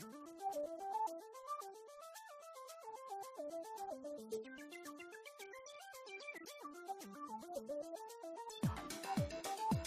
Thank you.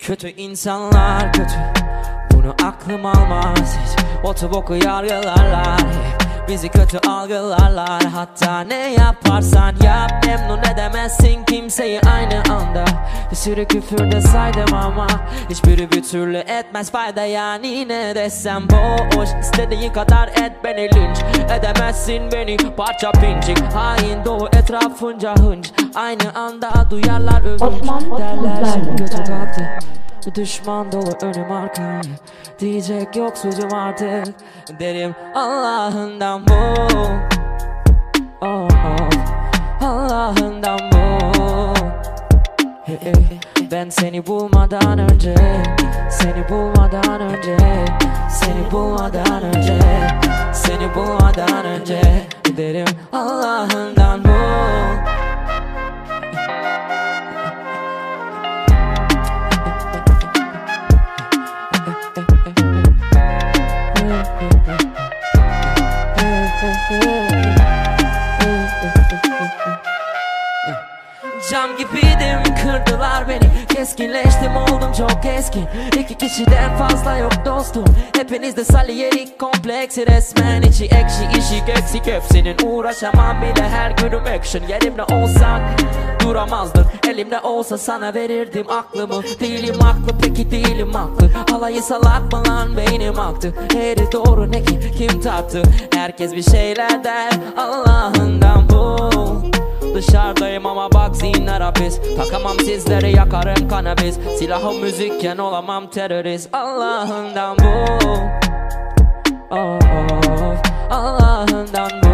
Kötü insanlar kötü. Bunu aklım almaz hiç. Otoboku yargılarlar hep Bizi kötü algılarlar. Hatta ne yaparsan yap. Memnun edemezsin kimseyi aynı anda. Bir sürü küfür de saydım ama Hiçbiri bir türlü etmez fayda. Yani Ne desem boş İstediğin kadar et beni linç Edemezsin beni. Parça pincik Hain doğu etrafınca hınç. Aynı anda duyarlar övünç. Osman Derler kötü Derler. taktı Düşman dolu önüm arkam Diyecek yok sözüm artık. Derim Allah'ından bu. Oh, oh. Allah'ından bu. Hey. Ben seni bulmadan önce Seni bulmadan önce Seni bulmadan önce Seni bulmadan önce Derim Allah'ından bu gibiydim kırdılar beni. Keskinleştim oldum çok keskin. İki kişiden fazla yok dostum. Hepinizde saliyerik kompleksi resmen içi ekşi işi eksik hepsinin Uğraşamam bile her günüm action. Yerimde olsan duramazdın Elimde olsa sana verirdim aklımı. Değilim haklı peki değilim haklı. Halayı salak mı lan beynim aktı? Eğri doğru ne ki kim tarttı Herkes bir şeyler der Allah'ından bul Dışarıdayım ama bak zihinler hapis. Takamam sizleri yakarım kanabis. Silahım müzikken olamam terörist. Allah'ından bu. Oh, oh, Allah'ından bu.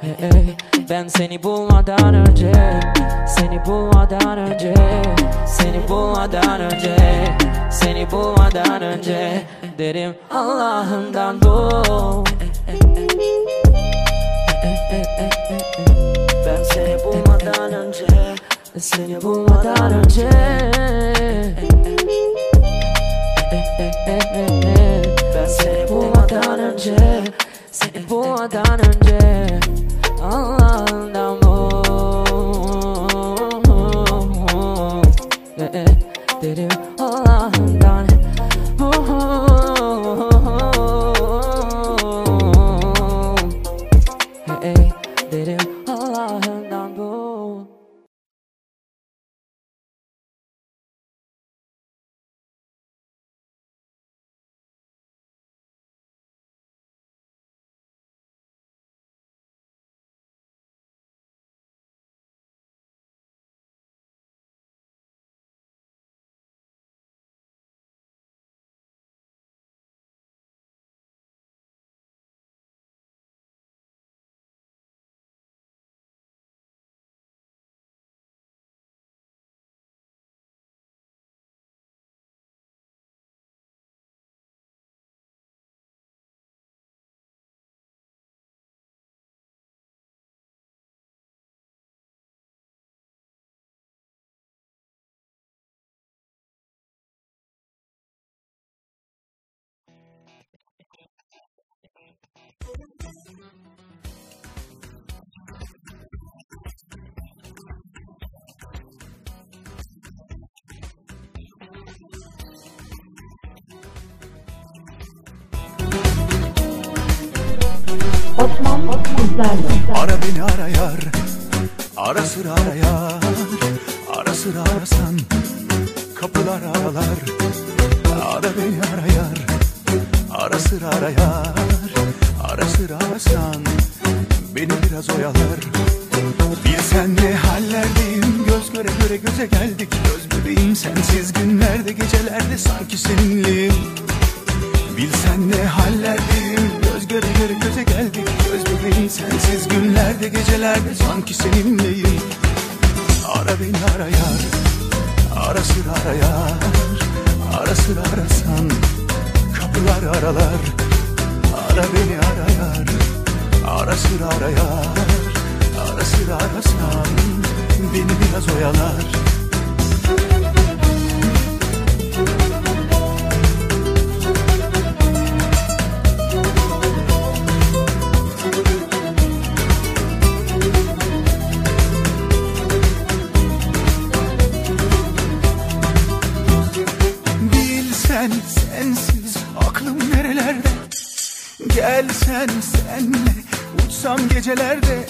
Hey, hey. Ben seni bulmadan önce Seni bulmadan önce Seni bulmadan önce Seni bulmadan önce Derim Allah'ından bu bulmadan önce Seni bulmadan önce. Ben seni bulmadan önce Seni bulmadan önce. Allah'ından bu Derim Osman Kuzlarlı. Ara beni ara yar. Ara sıra ara Ara sıra arasan Kapılar aralar Ara beni ara Ara sıra ara yar Ara sıra arasan Beni biraz oyalar. Bilsen ne hallerdeyim Göz göre göre göze geldik. Göz bebeğim sensiz günlerde gecelerde Sanki seninleyim Bilsen ne hallerdeyim Göz göre göre göze geldik. Göz bebeğim sensiz günlerde gecelerde Sanki seninleyim Ara beni ara yar Ara sıra ara yar Ara sıra arasan Kapılar aralar. Ara beni ara yar Ara sıra ara yar Ara sıra arasan Beni biraz oyalar gecelerde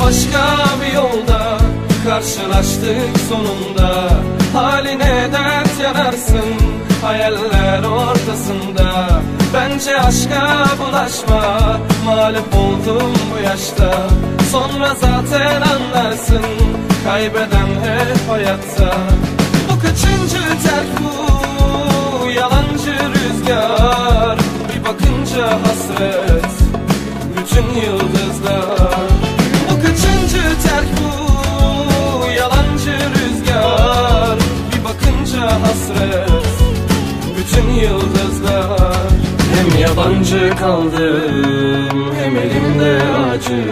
Başka bir yolda Karşılaştık sonunda. Haline dert yanarsın Hayaller ortasında. Bence aşka bulaşma Mağlup oldum bu yaşta. Sonra zaten anlarsın Kaybeden hep hayatta. Bu kaçıncı terk bu? Yalancı rüzgar. Bir bakınca hasret bütün yıldızlar terk bu yalancı rüzgar. Bir bakınca hasret bütün yıldızlar. Hem yabancı kaldım hem elimde acı.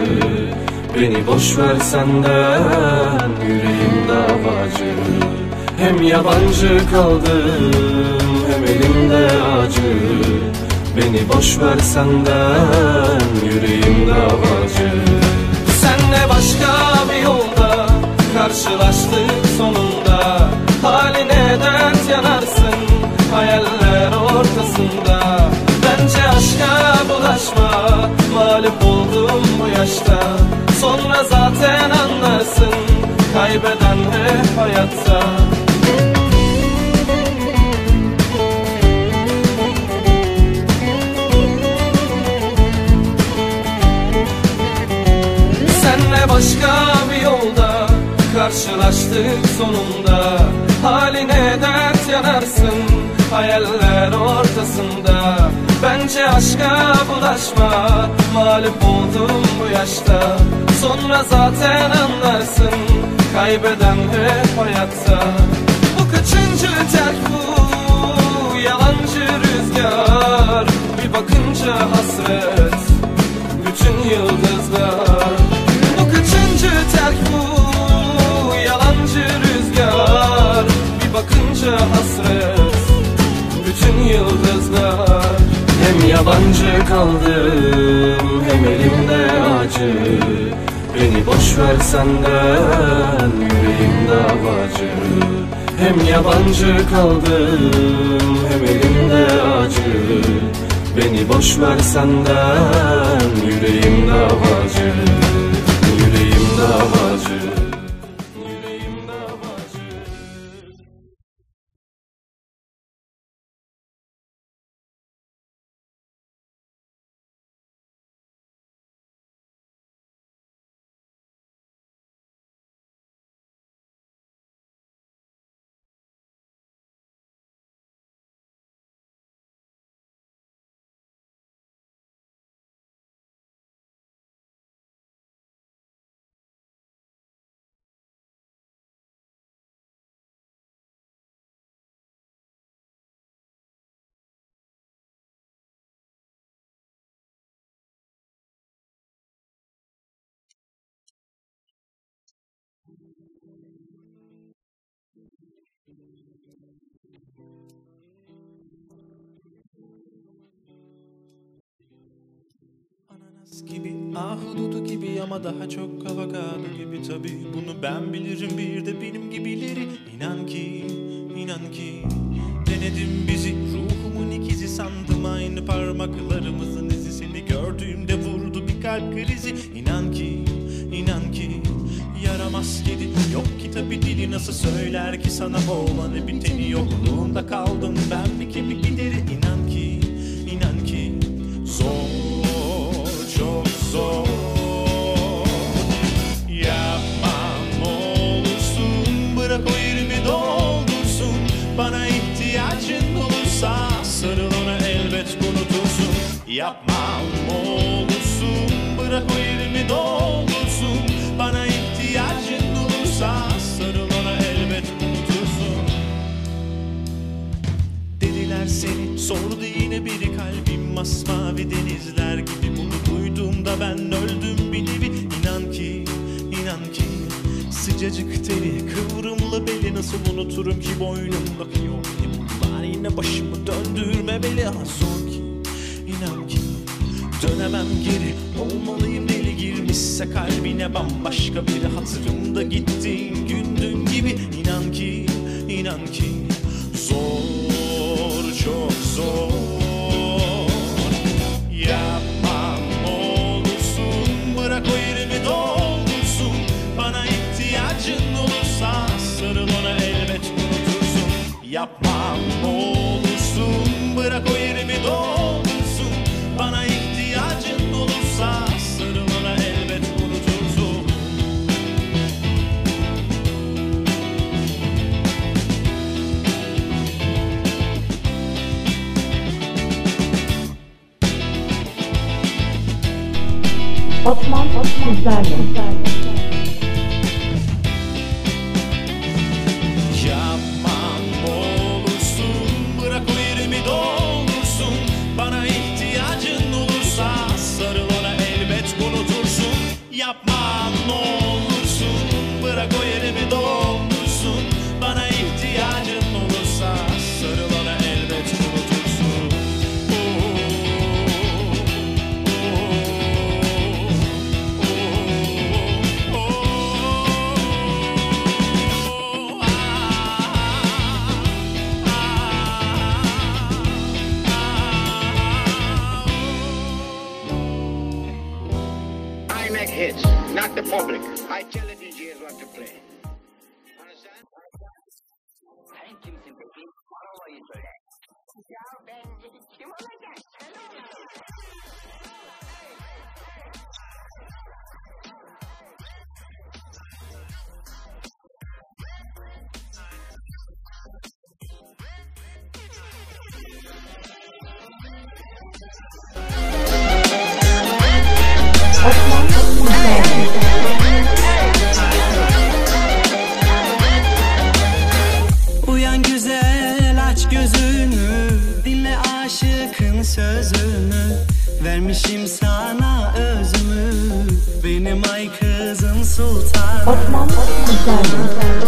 Beni boş ver senden yüreğim davacı. Hem yabancı kaldım hem elimde acı. Beni boş ver senden yüreğim davacı karşılaştık sonunda. Haline dert yanarsın hayaller ortasında? Bence aşka bulaşma mağlup oldum bu yaşta. Sonra zaten anlarsın kaybeden hep hayatta. Senle başka karşılaştık sonunda. Haline dert yanarsın hayaller ortasında. Bence aşka bulaşma mağlup oldum bu yaşta. Sonra zaten anlarsın kaybeden hep hayatta. Bu kaçıncı terk bu? Yalancı rüzgar. Bir bakınca hasret bütün yıldızlar. Bu kaçıncı terk bu yıldızlar. Hem yabancı kaldım hem elimde acı. Beni boş ver senden yüreğim davacı Hem yabancı kaldım hem elimde acı. Beni boş ver senden yüreğim davacı Ananas gibi, ahududu gibi ama daha çok avokado gibi. Tabi Bunu ben bilirim. Bir de benim gibileri. İnan ki, inan ki. Denedim bizi ruhumun ikizi sandım. Aynı parmaklarımızın izi seni gördüğümde vurdu kalp krizi. İnan ki Yaramaz kedi. Yok ki tabi dili nasıl söyler ki sana olanı biteni. Yokluğunda kaldım ben bir kemik gideri inan ki inan ki. Zor çok zor. Yapmam olursun. Bırak o yerimi doldursun. Bana ihtiyacın olursa sarıl ona elbet unutursun. Yapmam olursun. Bırak o yerimi doldursun Dediler seni. Sordu yine biri kalbim masmavi denizler gibi. Bunu duyduğumda ben öldüm bir nevi. İnan ki inan ki sıcacık teri kıvrımlı beli nasıl unuturum ki boynumdaki yok var. Yine başımı döndürmemeli ha zor ki. İnan ki Dönemem geri. Olmalıyım deli girmişse kalbine bambaşka biri Hatırımda gittiğin gündün gibi çok Osman Sizlerle Yapmam Vermişim sana özümü. Benim ay kızım sultan Osman Sizlerle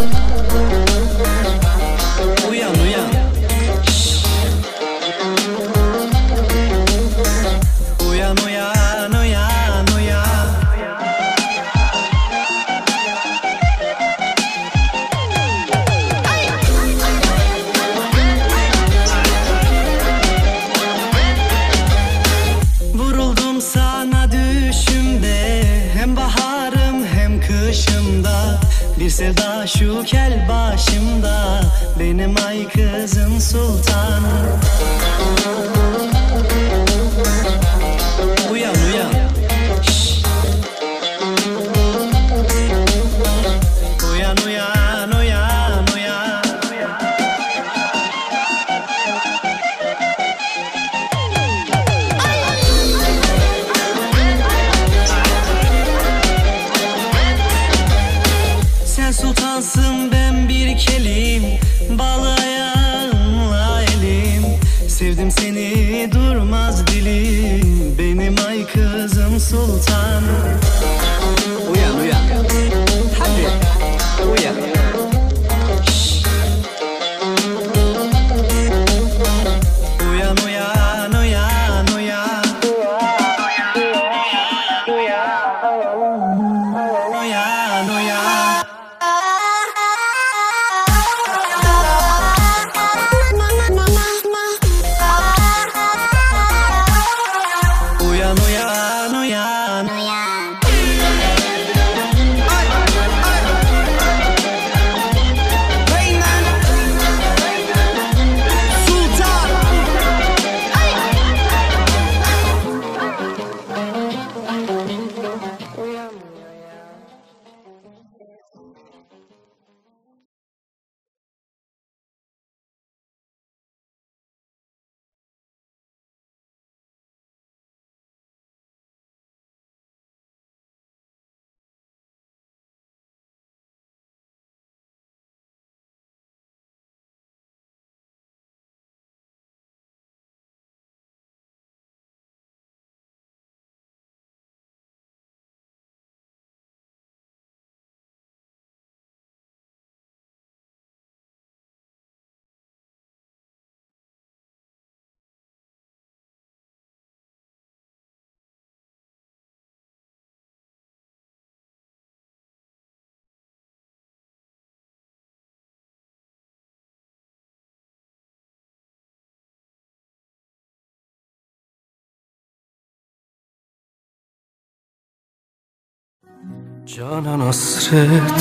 Canan hasret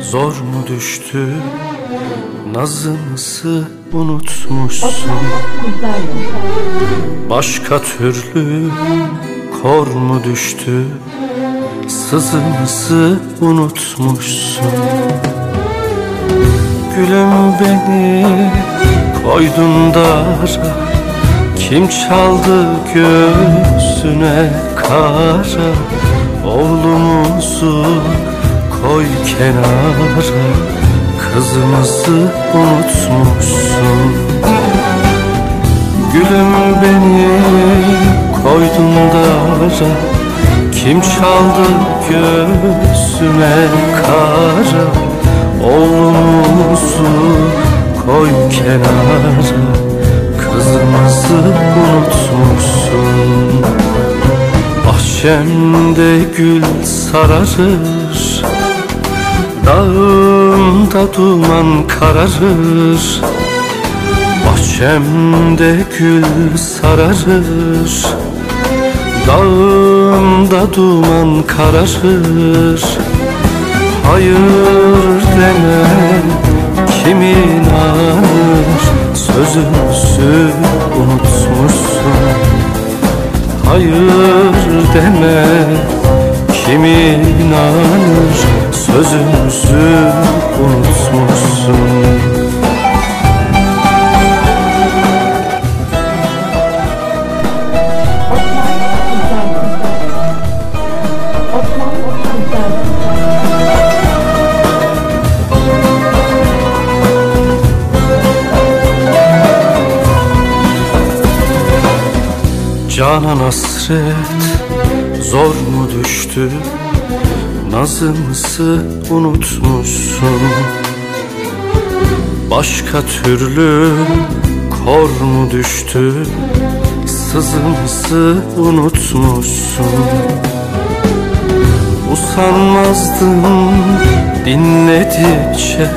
zor mu düştü? Nazımızı unutmuşsun. Başka türlü kor mu düştü? Sızımızı unutmuşsun? Gülüm beni koydun dara Kim çaldı göğsüne kara Oğlumuzu koy kenara Kızımızı unutmuşsun. Gülüm beni koydun dara Kim çaldı göğsüme kara? Oğlumuzu koy kenara Kızımızı unutmuşsun Bahçemde gül sararır Dağımda duman kararır. Bahçemde gül sararır Dağımda duman kararır. Hayır deme kim inanır Sözümüzü unutmuşsun Hayır deme. Kim inanır Sözümüzü unutmuşsun Canan hasret zor mu düştü? Nazımızı unutmuşsun. Başka türlü kor mu düştü? Sızımızı unutmuşsun. Usanmazdım dinledikçe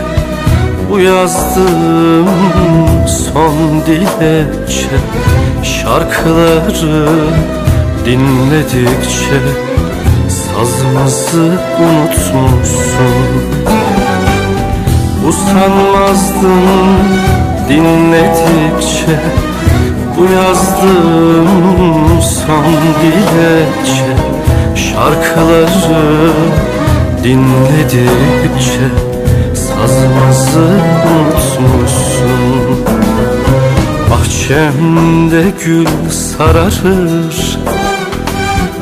Bu yazdığım son dilekçe Şarkıları dinledikçe Sazımızı unutmuşsun. Usanmazdım dinledikçe Bu yazdığım son dilekçe. Şarkıları dinledikçe Sazımızı unutmuşsun Bahçemde gül sararır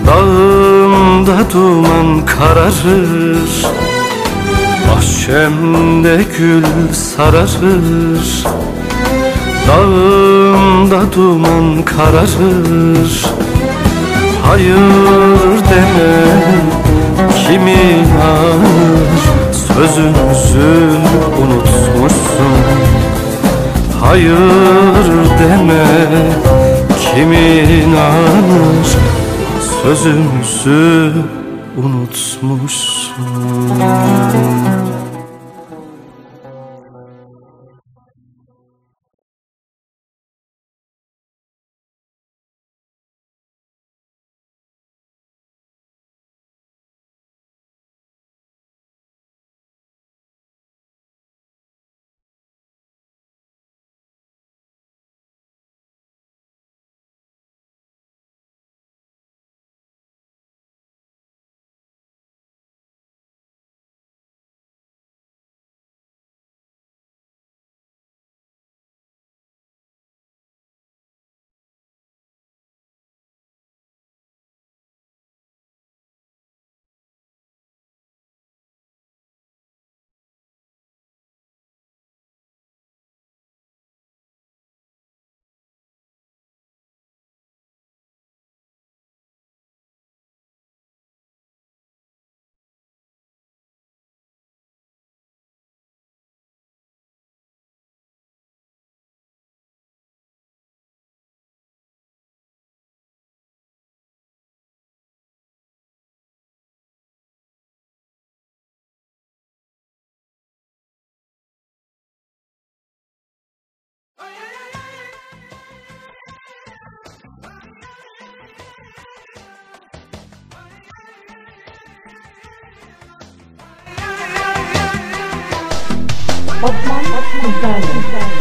Dağımda duman kararır. Bahçemde gül sararır Dağımda duman kararır. Hayır deme kim inanır Sözümüzü unutmuşsun Hayır deme. Kim inanır Sözümüzü unutmuşsun Osman Kızlarlı. Her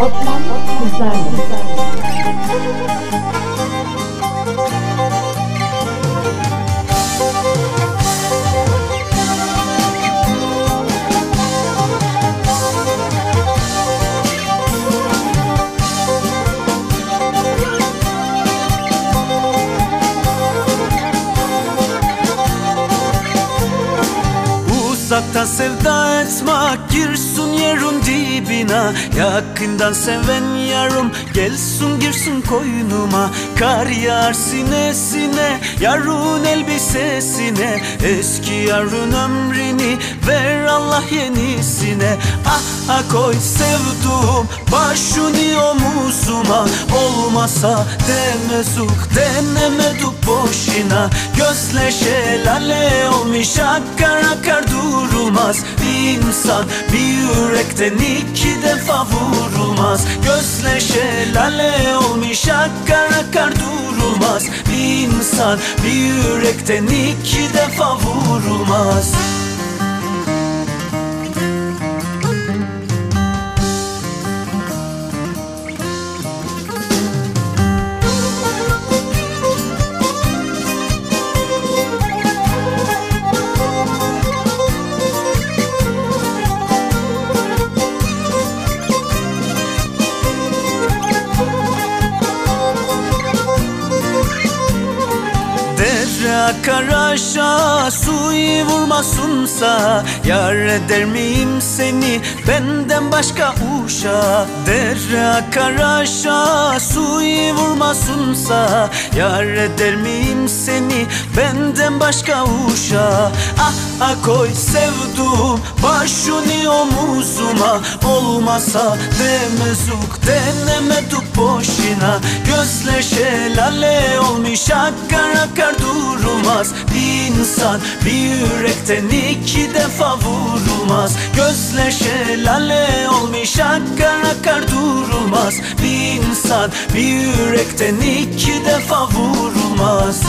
Osman Kızlarlı. Koynuma Kar yağar sinesine yarın elbisesine Eski yarın ömrünü ver Allah yenisine. Ah ah koy sevduğum başını omuzuma Olmasa demezuk denemeduk boşuna. Gözle şelale olmuş akar akar durulmaz. Bir insan bir yürekten iki defa vurulmaz. Gözle şelale olmuş akar akar durulmaz. Bir insan bir yürekten iki defa vurulmaz akar aşağı suyu vurmasınsa Yar eder miyim seni? Benden başka uşa. Dere akar aşağı suyu vurmasınsa Yar eder miyim seni? Benden başka uşa. Ah ah koy sevduğum başını omuzuma. Olmasa demezuk denemeduk boşuna. Gözle şelale olmuş akar akar durulmaz Bir insan bir yürekten iki defa vurulmaz. Gözle şelale olmuş akar akar durulmaz Bir insan bir yürekten iki defa vurulmaz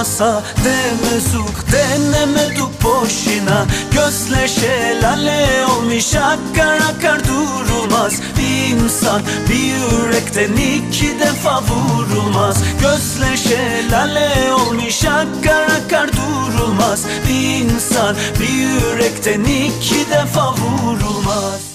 Olmasa demezuk denemeduk boşuna. Gözle şelale olmuş akar akar durulmaz. Bir insan bir yürekten iki defa vurulmaz. Gözle şelale olmuş akar akar durulmaz. Bir insan bir yürekten iki defa vurulmaz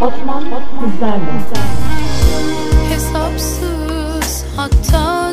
Osman Kızlarlı Hesapsız hatta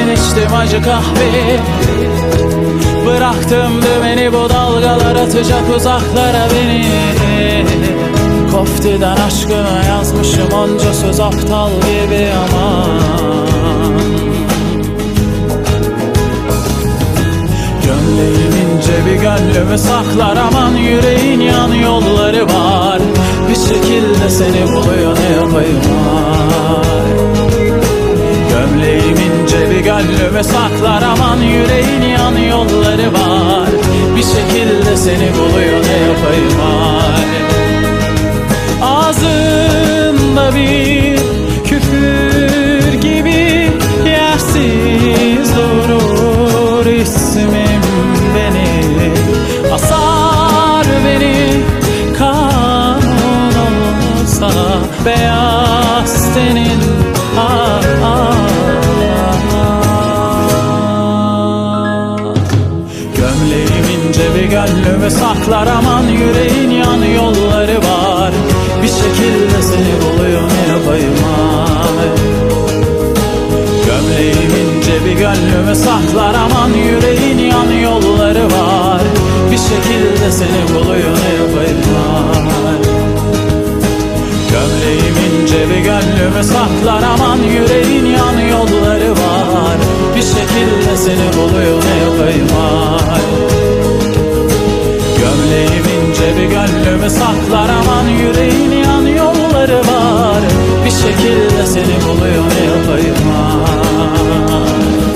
için içtim acı kahve. Bıraktım dümeni bu dalgalar atacak uzaklara beni. Koftiden aşkına yazmışım onca söz aptal gibi ama Gömleğim ince bir gönlümü saklar aman yüreğin yan yolları var. Bir şekilde seni buluyor ne yapayım ay Gömleğim gönlümü saklar aman yüreğin yan yolları var. Bir şekilde seni buluyor ne yapayım ay Bir gönlümü saklar aman yüreğin yan yolları var. Bir şekilde seni buluyor ne yapayım ay Gömleğim ince bir gönlümü saklar aman yüreğin yan yolları var. Bir şekilde seni buluyor ne yapayım ay Gömleğim ince bir gönlümü saklar aman yüreğin yan yolları var. Bir şekilde seni buluyor ne yapayım ay Bir gönlümü saklar aman yüreğin yan yolları var. Bir şekilde seni buluyor ne yapayım ay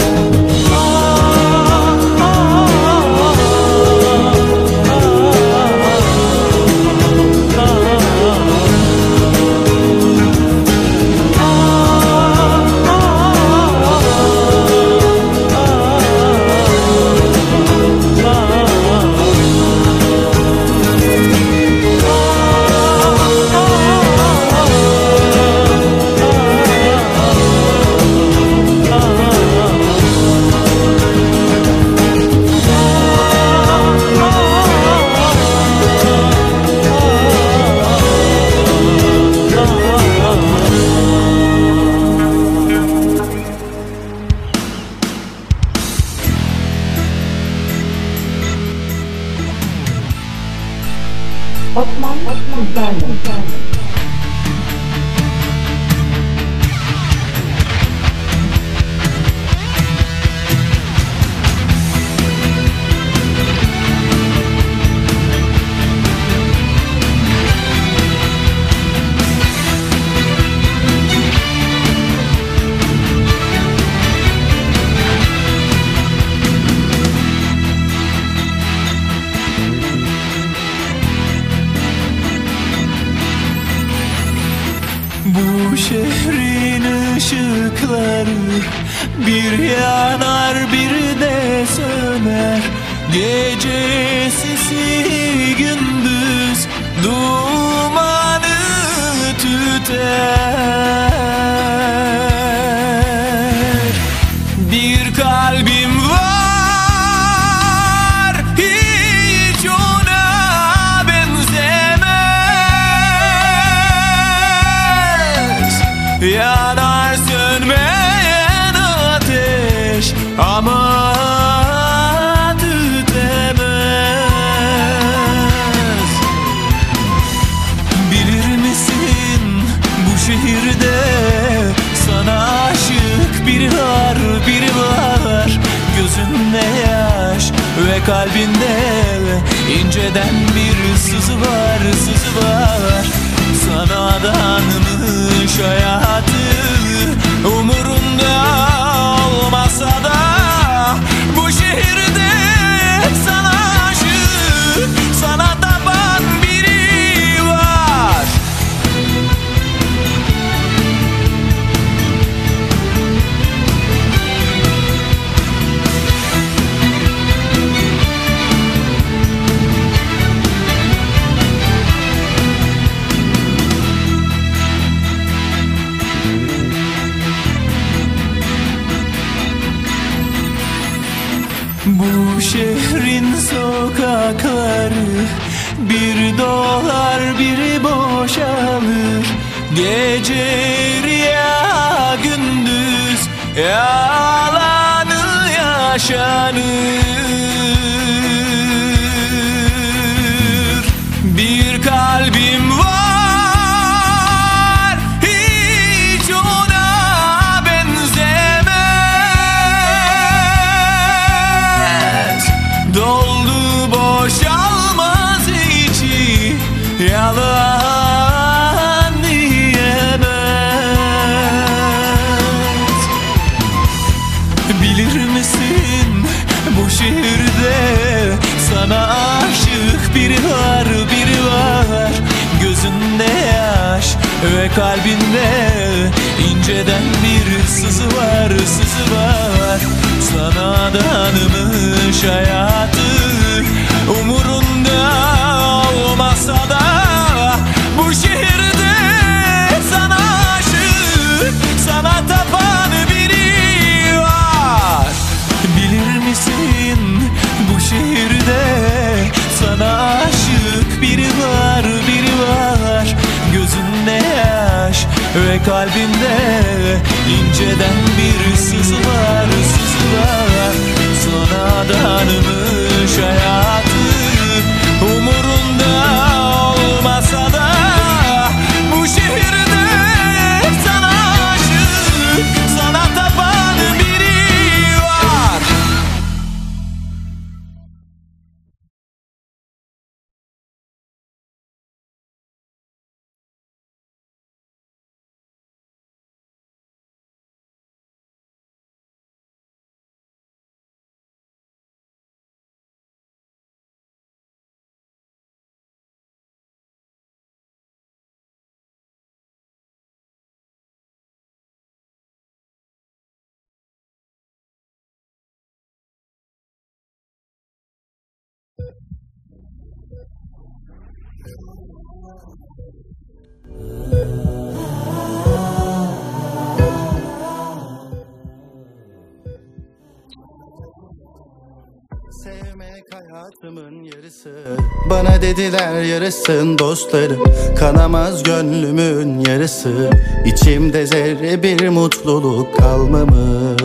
Bana dediler yarısın dostlarım. Kanamaz gönlümün yarısı. İçimde zerre bir mutluluk kalmamış.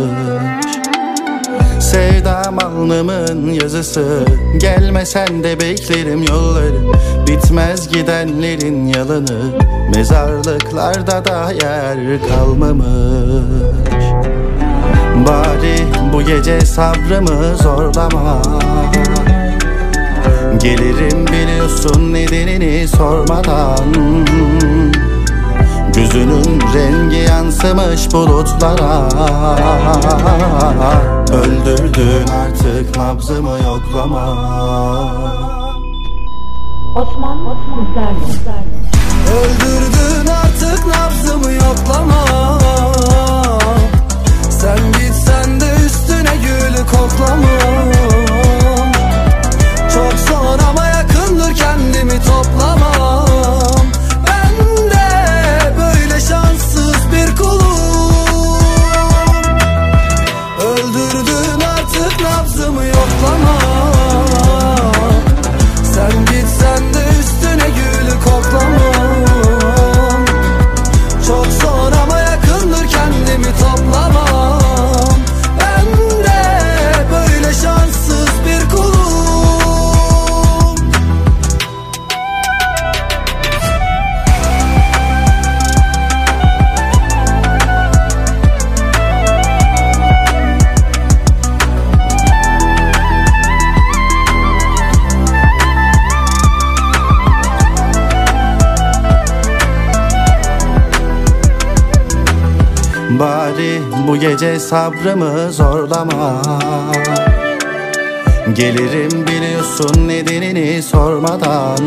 Sevdam alnımın yazısı. Gelmesen de beklerim yolları. Bitmez gidenlerin yalanı. Mezarlıklarda da yer kalmamış. Bari bu gece sabrımı zorlama Gelirim biliyorsun nedenini sormadan. Gözünün rengi yansımış bulutlara. Öldürdün artık nabzımı yoklama. Osman. Öldürdün artık nabzımı yoklama. Sen gitsen de üstüne gülü koklamam Zor ama yakındır kendimi toplamam gece sabrımı zorlama. Gelirim biliyorsun nedenini sormadan.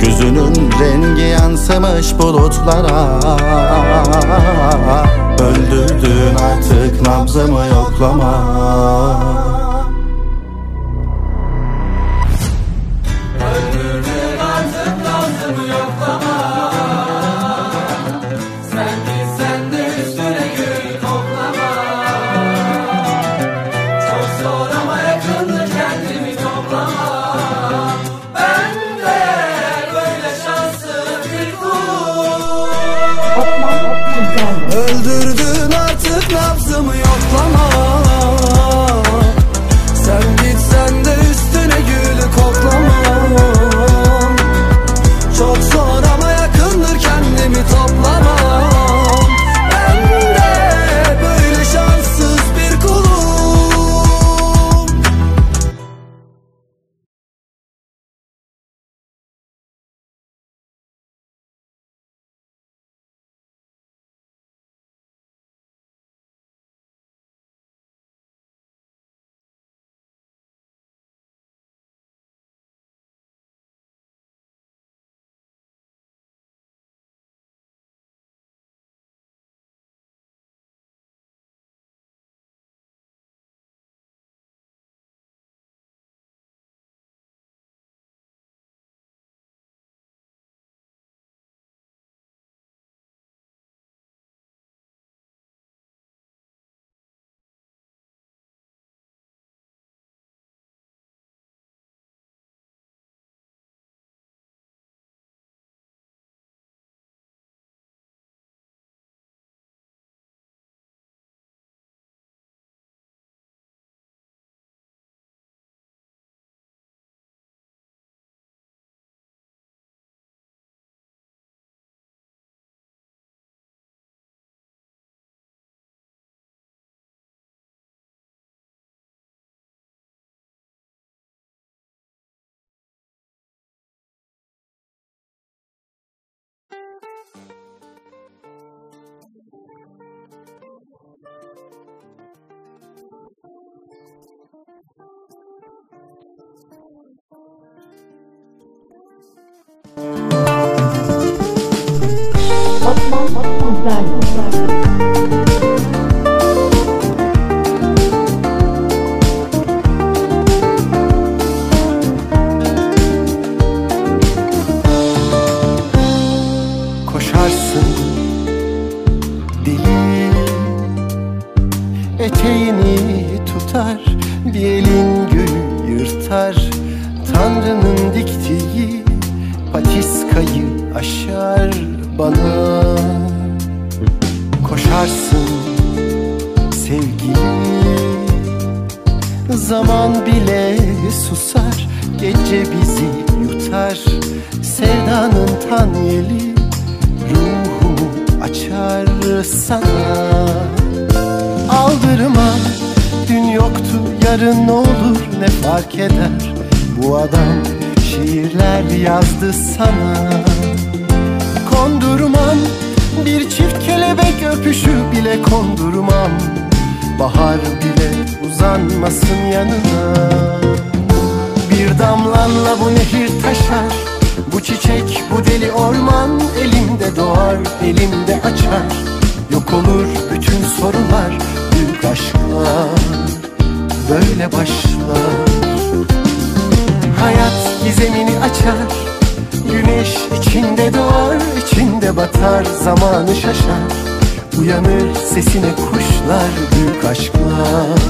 Gözünün rengi yansımış bulutlara. Öldürdün artık nabzımı yoklama Osman bu deli orman Elimde doğar elimde açar. Yok olur bütün sorular Büyük aşklar böyle başlar. Hayat gizemini açar Güneş içinde doğar, içinde batar, zamanı şaşar. Uyanır sesine kuşlar, büyük aşklar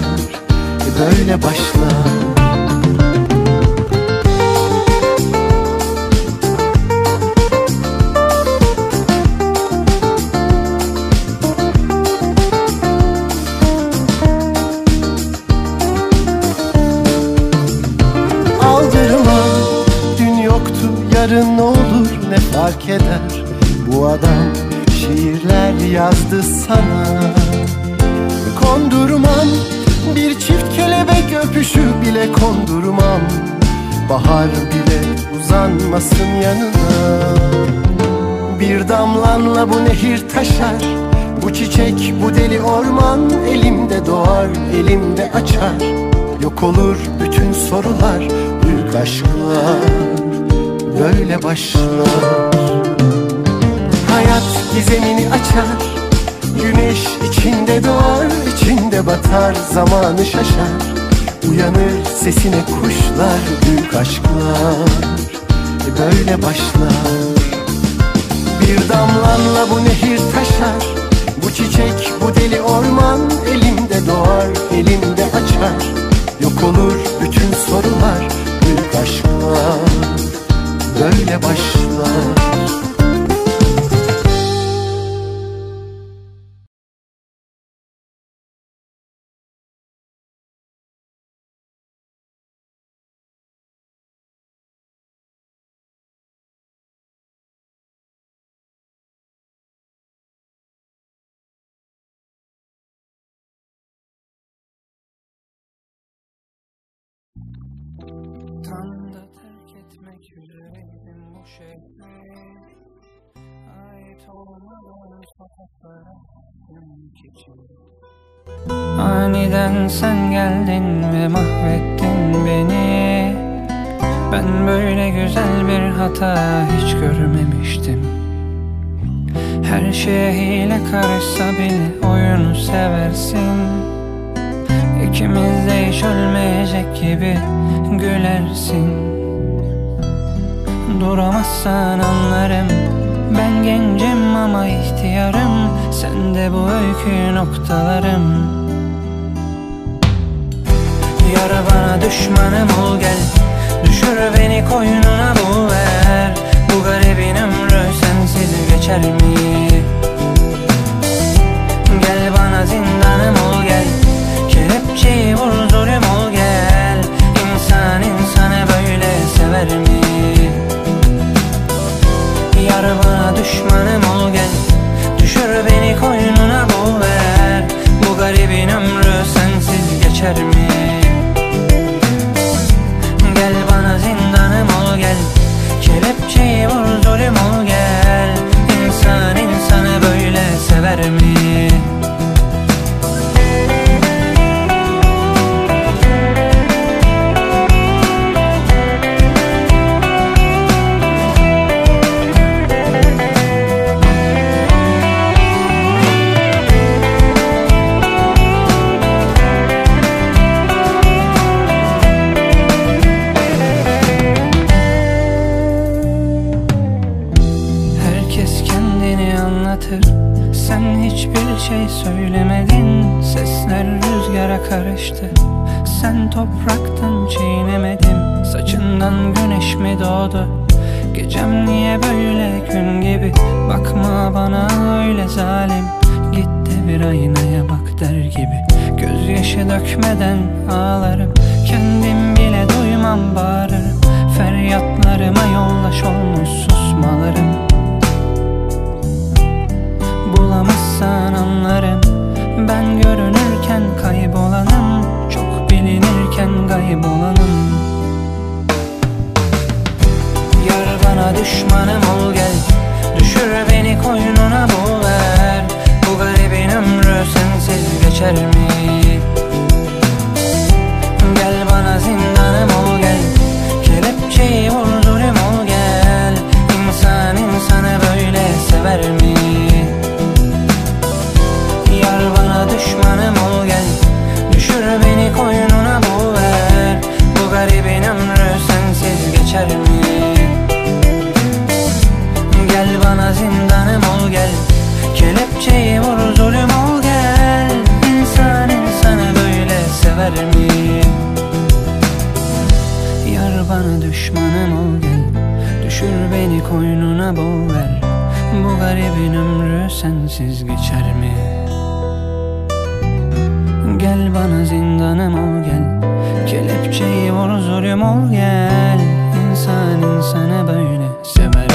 Böyle başlar yarın olur ne fark eder? Bu adam şiirler yazdı sana. Kondurmam bir çift kelebek öpüşü bile kondurmam Bahar bile uzanmasın yanına. Bir damlanla bu nehir taşar. Bu çiçek bu deli orman Elimde doğar elimde açar. Yok olur bütün sorular Büyük aşklar böyle başlar. Hayat gizemini açar Güneş içinde doğar içinde batar Zamanı şaşar. Uyanır sesine kuşlar Büyük aşklar. Böyle başlar. Bir damlanla bu nehir taşar Bu çiçek bu deli orman Elimde doğar elimde açar. Yok olur bütün sorular Büyük aşklar böyle başlar için Aniden sen geldin ve mahvettin beni. Ben böyle güzel bir hata hiç görmemiştim. Her şeye hile karışsa bile oyunu seversin. İkimiz de hiç ölmeyecek gibi gülersin Duramazsan anlarım. Ben gencim ama ihtiyarım. Sen de bu öykü noktalarım. Yara bana düşmanım ol gel. Düşür beni koynuna bu ver. Bu garibin ömrü sensiz geçer mi? Gel bana zindanım düşmanım ol gel. Düşür beni koynuna karıştı. Sen topraktan çiğnemedim Saçından güneş mi doğdu? Gecem niye böyle gün gibi? Bakma bana öyle zalim. Git de bir aynaya bak der gibi. Gözyaşı dökmeden ağlarım. Kendim bile duymam bağırırım. Feryatlarıma yoldaş olmuş susmalarım. Bulamazsan anlarım. Ben görünürken kaybolanım Çok bilinirken kaybolanım Yar bana düşmanım ol gel. Düşür beni koynuna boğver Bu garibin ömrü sensiz geçer mi? Düşür beni koynuna boğver Bu garibin ömrü sensiz geçer mi? Gel bana zindanım ol gel. Kelepçeyi vur zulüm ol gel. İnsan insanı böyle sever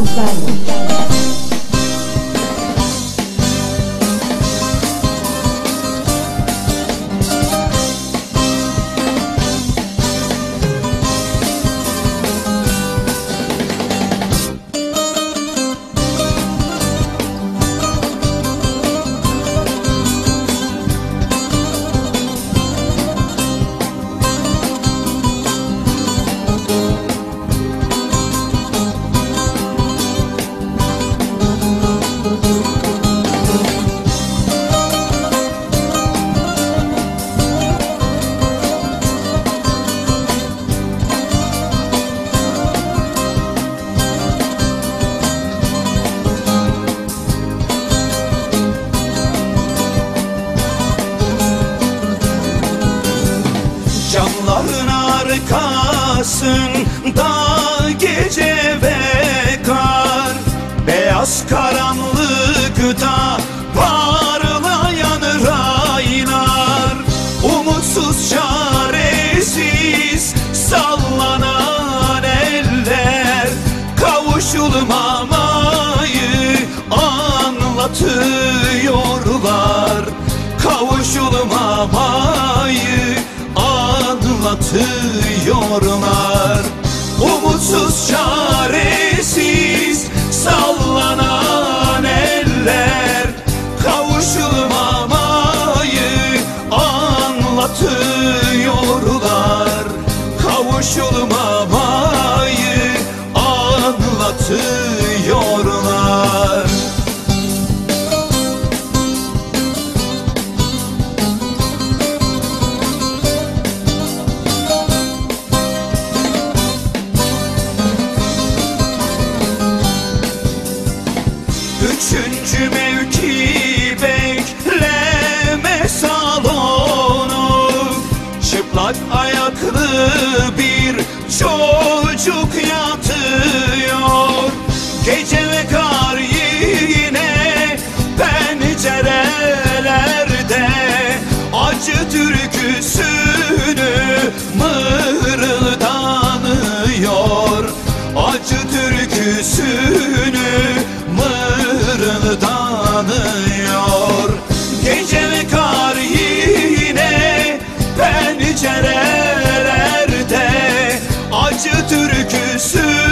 mi? Kavuşulmamayı anlatıyorlar. Umutsuz çaresiz sallanan eller. Kavuşulmamayı anlatıyorlar. Kavuşulmamayı türküsünü mırıldanıyor. Acı türküsünü mırıldanıyor. Gece ve kar yine pencerelerde. Acı türküsünü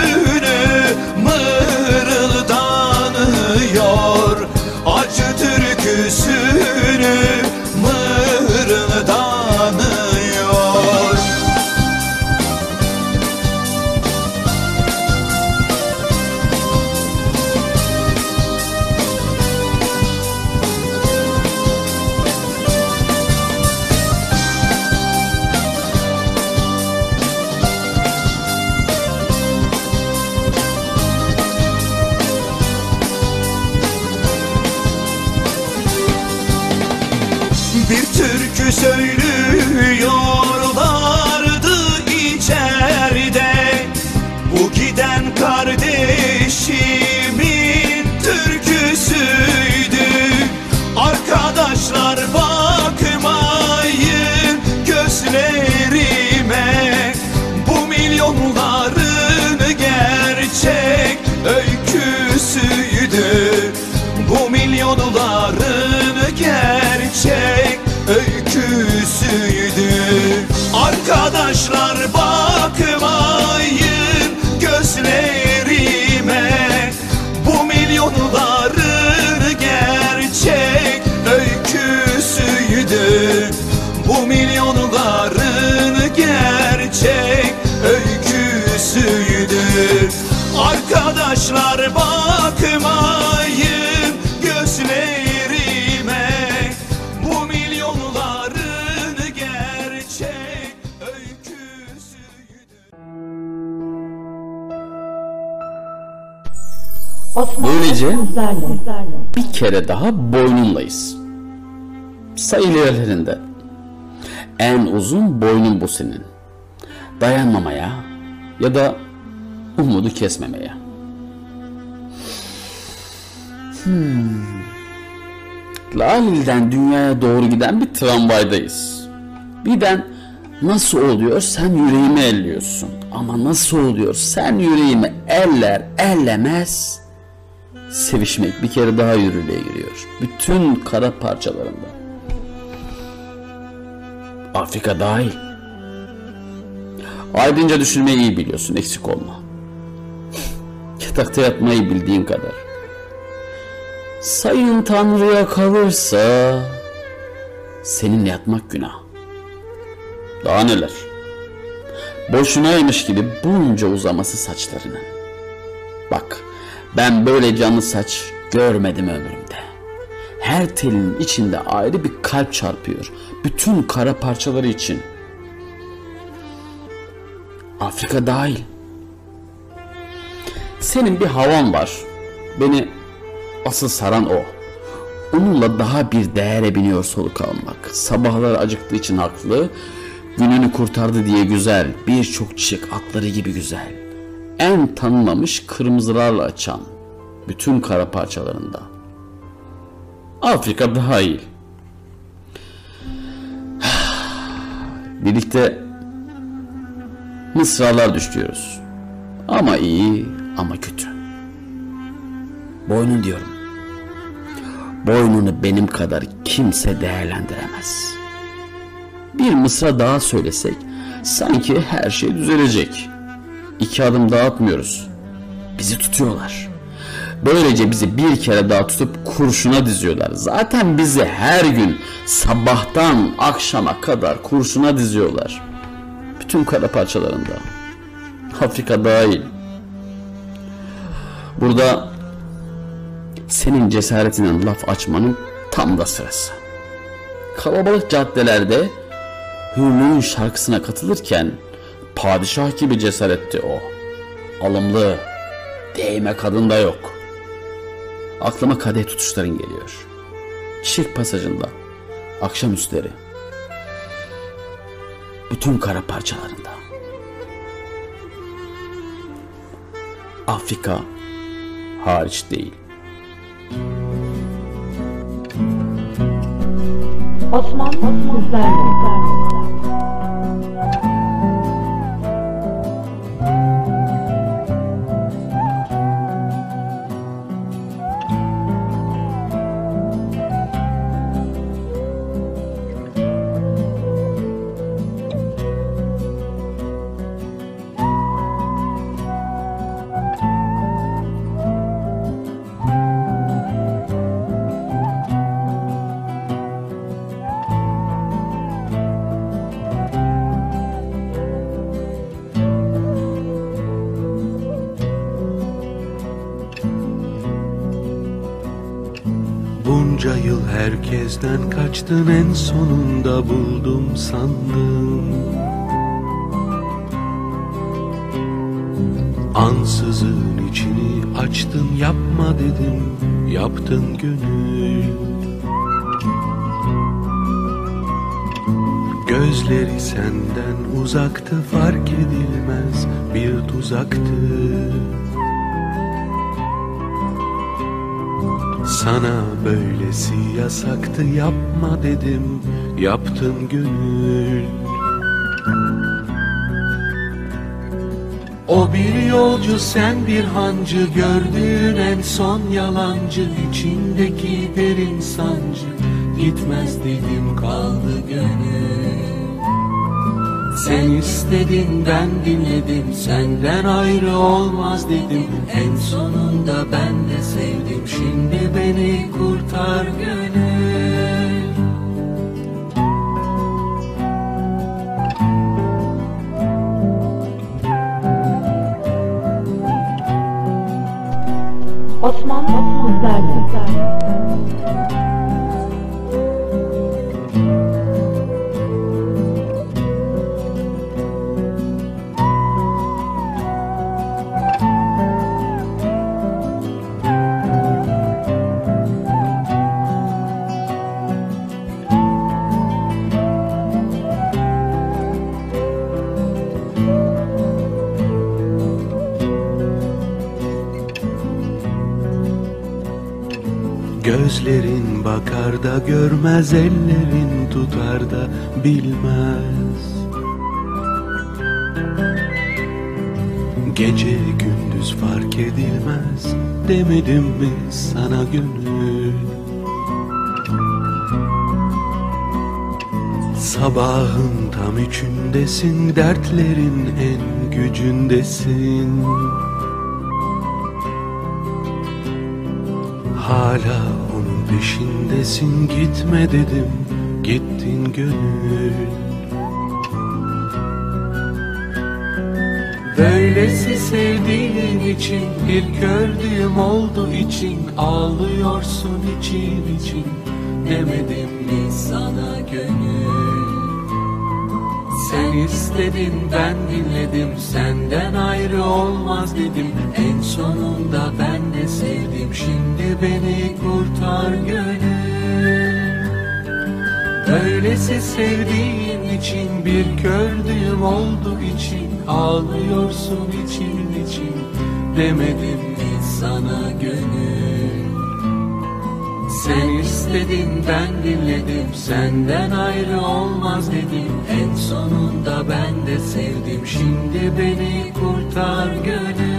Arkadaşlar bakmayın gözlerime. Bu milyonların gerçek öyküsüydü. Bu milyonların gerçek öyküsüydü. Arkadaşlar bakmayın Böylece bir kere daha boynundayız. Sayılı yerlerinde. En uzun boynun bu senin. Dayanmamaya ya da umudu kesmemeye. Hmm. Lalil'den dünyaya doğru giden bir tramvaydayız. Birden nasıl oluyor sen yüreğimi elliyorsun. Ama nasıl oluyor sen yüreğimi eller ellemez sevişmek bir kere daha yürürlüğe giriyor. Bütün kara parçalarında. Afrika dahil. Aydınca düşünmeyi iyi biliyorsun eksik olma. Yatakta yatmayı bildiğin kadar. Sayın Tanrı'ya kalırsa seninle yatmak günah. Daha neler? Boşunaymış gibi bunca uzaması saçlarının. Bak ben böyle canlı saç görmedim ömrümde. Her telin içinde ayrı bir kalp çarpıyor. Bütün kara parçaları için. Afrika dahil. Senin bir havan var. Beni asıl saran o. Onunla daha bir değere biniyor soluk almak. Sabahlar acıktığı için haklı. Gününü kurtardı diye güzel. Birçok çiçek atları gibi güzel. En tanınmamış kırmızılarla açan. Bütün kara parçalarında. Afrika dahil. Birlikte mısralar düşüyoruz. Ama iyi ama kötü. Boynun diyorum. Boynunu benim kadar kimse değerlendiremez. Bir mısra daha söylesek sanki her şey düzelecek. İki adım daha atmıyoruz. Bizi tutuyorlar. Böylece bizi bir kere daha tutup kurşuna diziyorlar. Zaten bizi her gün sabahtan akşama kadar kurşuna diziyorlar. Bütün kara parçalarında. Afrika dahil. Burada senin cesaretinin laf açmanın tam da sırası. Kalabalık caddelerde Hürlüğün şarkısına katılırken padişah gibi cesaretti o. Alımlı, değme kadın da yok. Aklıma kadeh tutuşların geliyor. Çiçek pasajında, akşamüstleri. Bütün kara parçalarında. Afrika hariç değil. Osman sizlerle. Herkesten kaçtın en sonunda buldum sandım Ansızın içini açtın yapma dedim yaptın gönül Gözleri senden uzaktı fark edilmez bir tuzaktı Sana böylesi yasaktı yapma dedim Yaptın gönül. O bir yolcu sen bir hancı Gördüğün en son yalancı içindeki derin sancı. Gitmez dedim kaldı gönül sen istedin ben dinledim. Senden ayrı olmaz dedim. En sonunda ben de sevdim. Şimdi beni kurtar gönül. Osman sizlerle. Bakar da görmez Ellerin tutar da bilmez. Gece gündüz fark edilmez Demedim mi sana gönül? Sabahın tam üçündesin Dertlerin en gücündesin. Hala peşindesin gitme dedim Gittin gönül. Böylesi sevdiğin için bir gördüğüm oldu için Ağlıyorsun için için demedim mi sana gönül? Sen istedin ben dinledim Senden ayrı olmaz dedim. En sonunda ben de sevdim Şimdi beni kurtar gönül. Böylesi sevdiğin için Bir kördüğüm oldu için Ağlıyorsun için için Demedim mi sana gönül? Sen istedin ben dinledim Senden ayrı olmaz dedim. En sonunda ben de sevdim Şimdi beni kurtar gönül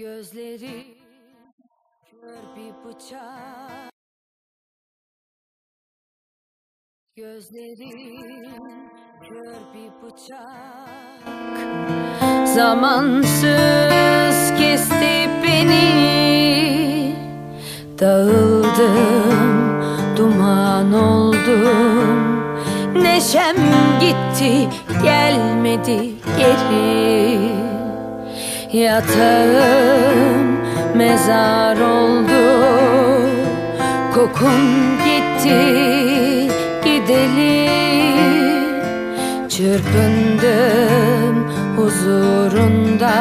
Gözleri kör bir bıçak. Gözleri kör bir bıçak. Zamansız kesti beni. Dağıldım, duman oldum. Neşem gitti, gelmedi geri. Yatağım mezar oldu. Kokun gitti gidelim. Çırpındım huzurunda.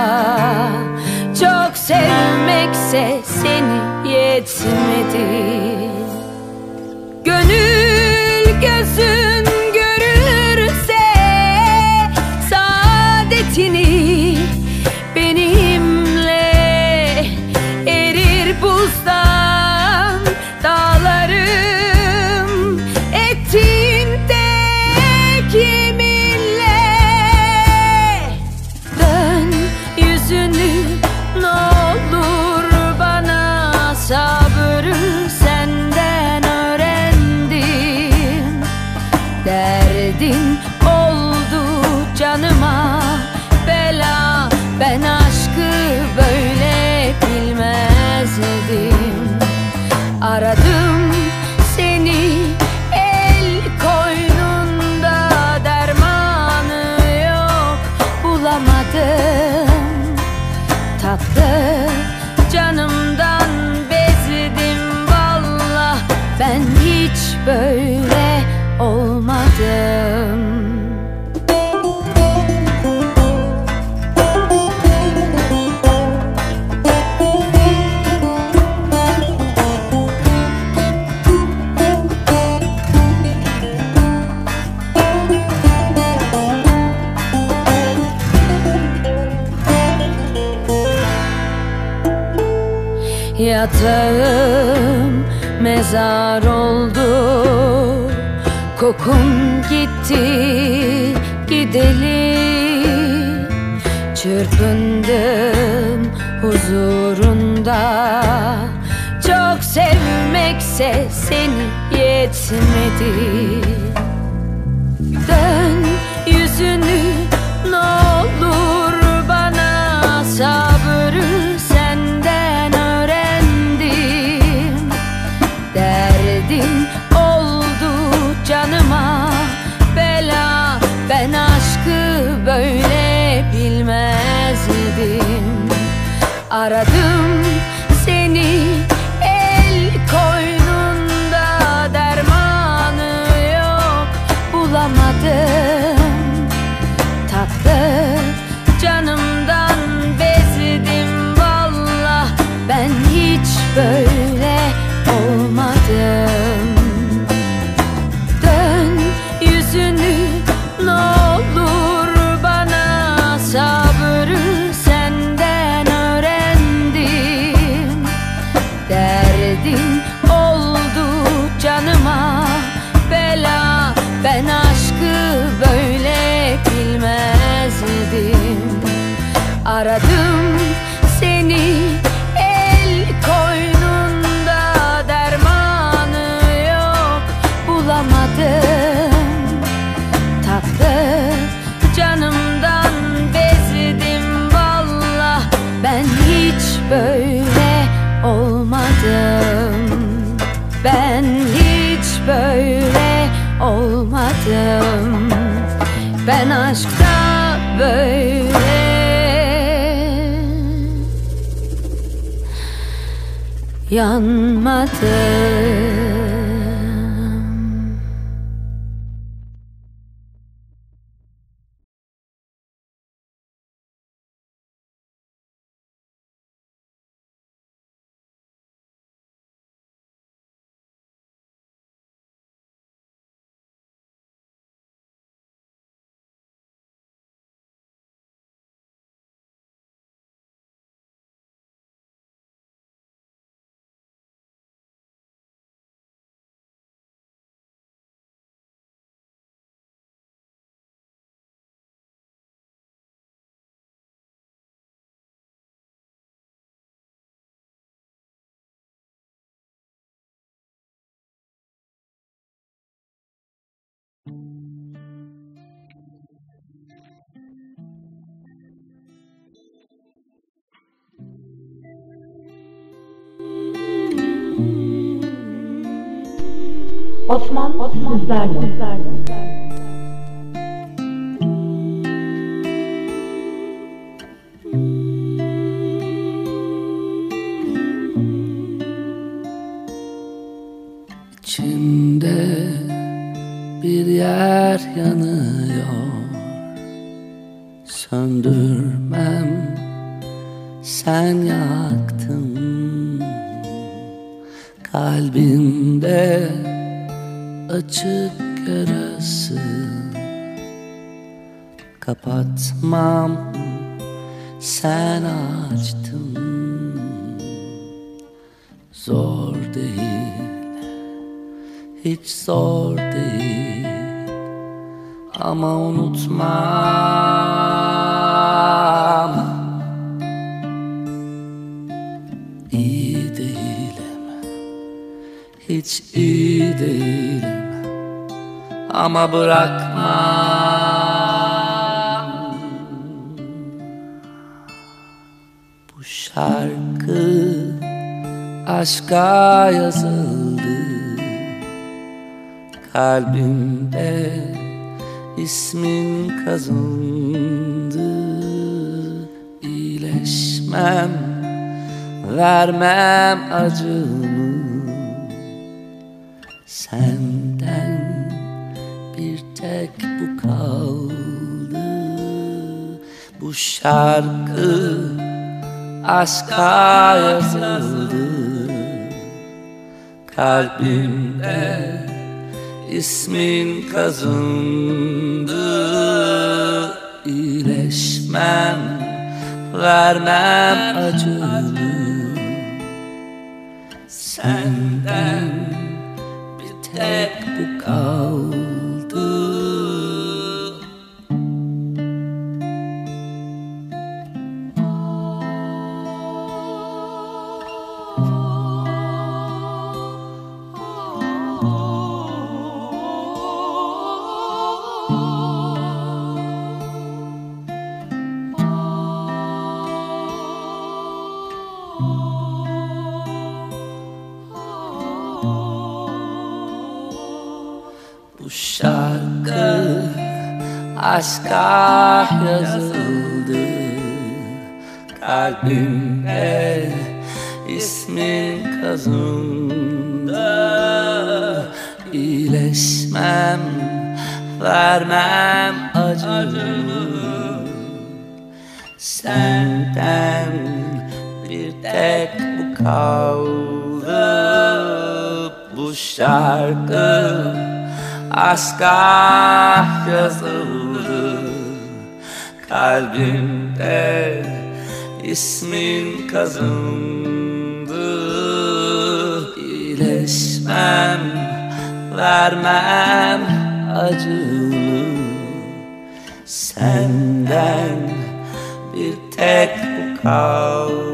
Çok sevmekse seni yetmedi. Gönül gözüm Yatağım mezar oldu. Kokun gitti gideli Çırpındım huzurunda. Çok sevmekse seni yetmedi. Dön Osman, Osman sizlerle. Kapatmam sen açtın. Zor değil. Hiç zor değil. Ama unutmam. İyi değilim. Hiç iyi değilim. Ama bırakmam aşka yazıldı. Kalbimde ismin kazındı. İyileşmem Vermem acımı. Senden bir tek bu kaldı. Bu şarkı aşka yazıldı kalbimde ismin kazındı. İyileşmem vermem acı senden bir tek bu kal vermem acı, acı. Senden bir tek bu kaldı Bu şarkı. Aşka yazıldı Kalbimde ismin kazındı. İyileşmem vermem acı. senden bir tek bu kal.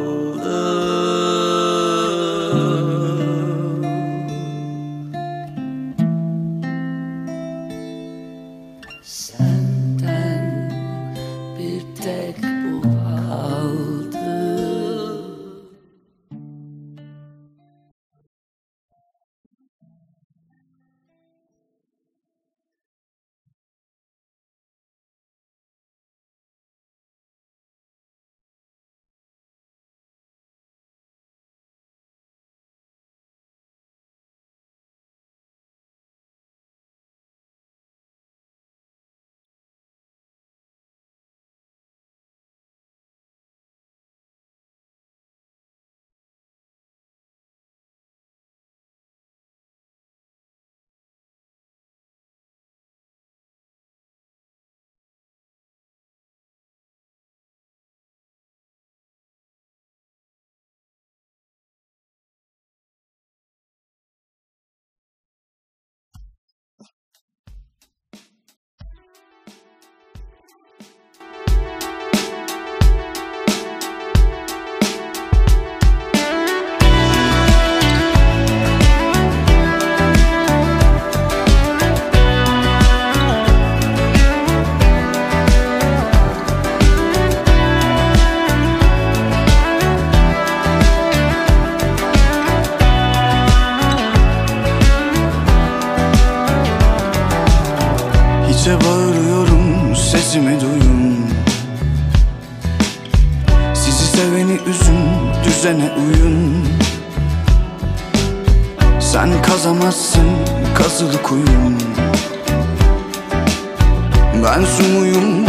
Ben su muyum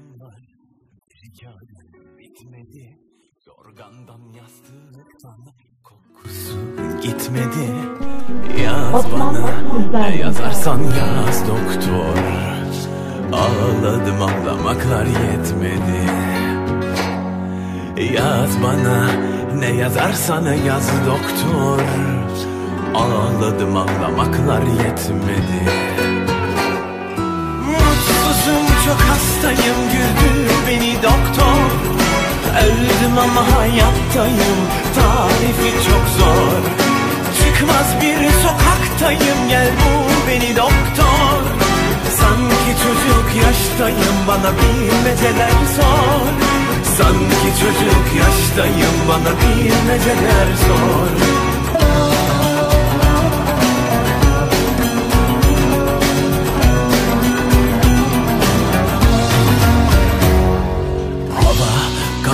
hikayem var hikayem bitmedi Yorgandan yastıktan Kokusu gitmedi. Yaz bana Ne yazarsan yaz doktor. Ağladım ağlamaklar yetmedi. Yaz bana Ne yazarsan yaz doktor. Ağladım ağlamaklar yetmedi çok hastayım güldür beni doktor. Öldüm ama hayattayım tarifi çok zor. Çıkmaz bir sokaktayım gel bul beni doktor. Sanki çocuk yaştayım bana bilmeceler sor. Sanki çocuk yaştayım bana bilmeceler sor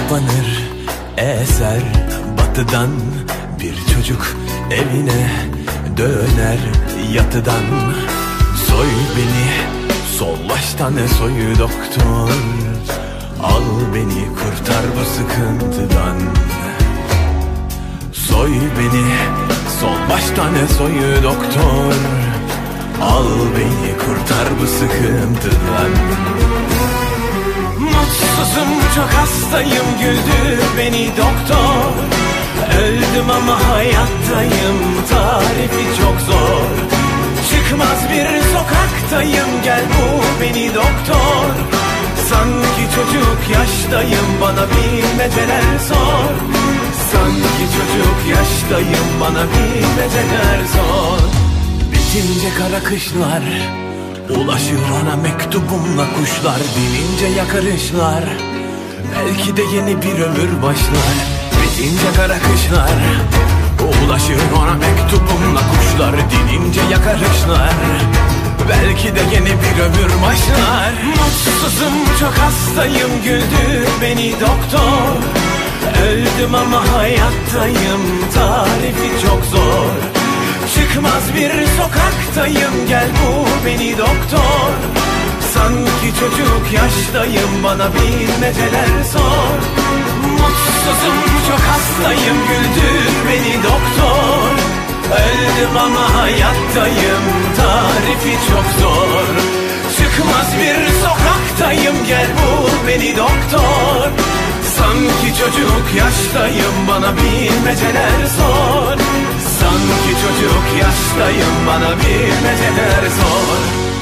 kapanır eser. Batıdan Bir çocuk evine döner yatıdan. Soy beni sol baştan soyu doktor. Al beni kurtar bu sıkıntıdan. Soy beni sol baştan soyu doktor. Al beni kurtar bu sıkıntıdan Mutsuzum çok hastayım güldür beni doktor. Öldüm ama hayattayım tarifi çok zor. Çıkmaz bir sokaktayım gel bu beni doktor. Sanki çocuk yaştayım bana bilmeceler sor. Sanki çocuk yaştayım bana bilmeceler sor. Bitince kara kışlar Ulaşır ona mektubumla kuşlar Dinince yakarışlar. Belki de yeni bir ömür başlar Bitince kara kışlar. Ulaşır ona mektubumla kuşlar Dinince yakarışlar. Belki de yeni bir ömür başlar. Mutsuzum çok hastayım güldür beni doktor. Öldüm ama hayattayım tarifi çok zor Çıkmaz bir sokaktayım gel bu beni doktor. Sanki çocuk yaştayım bana bilmeceler sor. Mutsuzum çok hastayım güldür beni doktor. Öldüm ama hayattayım tarifi çok zor. Çıkmaz bir sokaktayım gel bul beni doktor. Sanki çocuk yaştayım bana bilmeceler sor Sanki çocuk yaştayım bana bilmeceler sor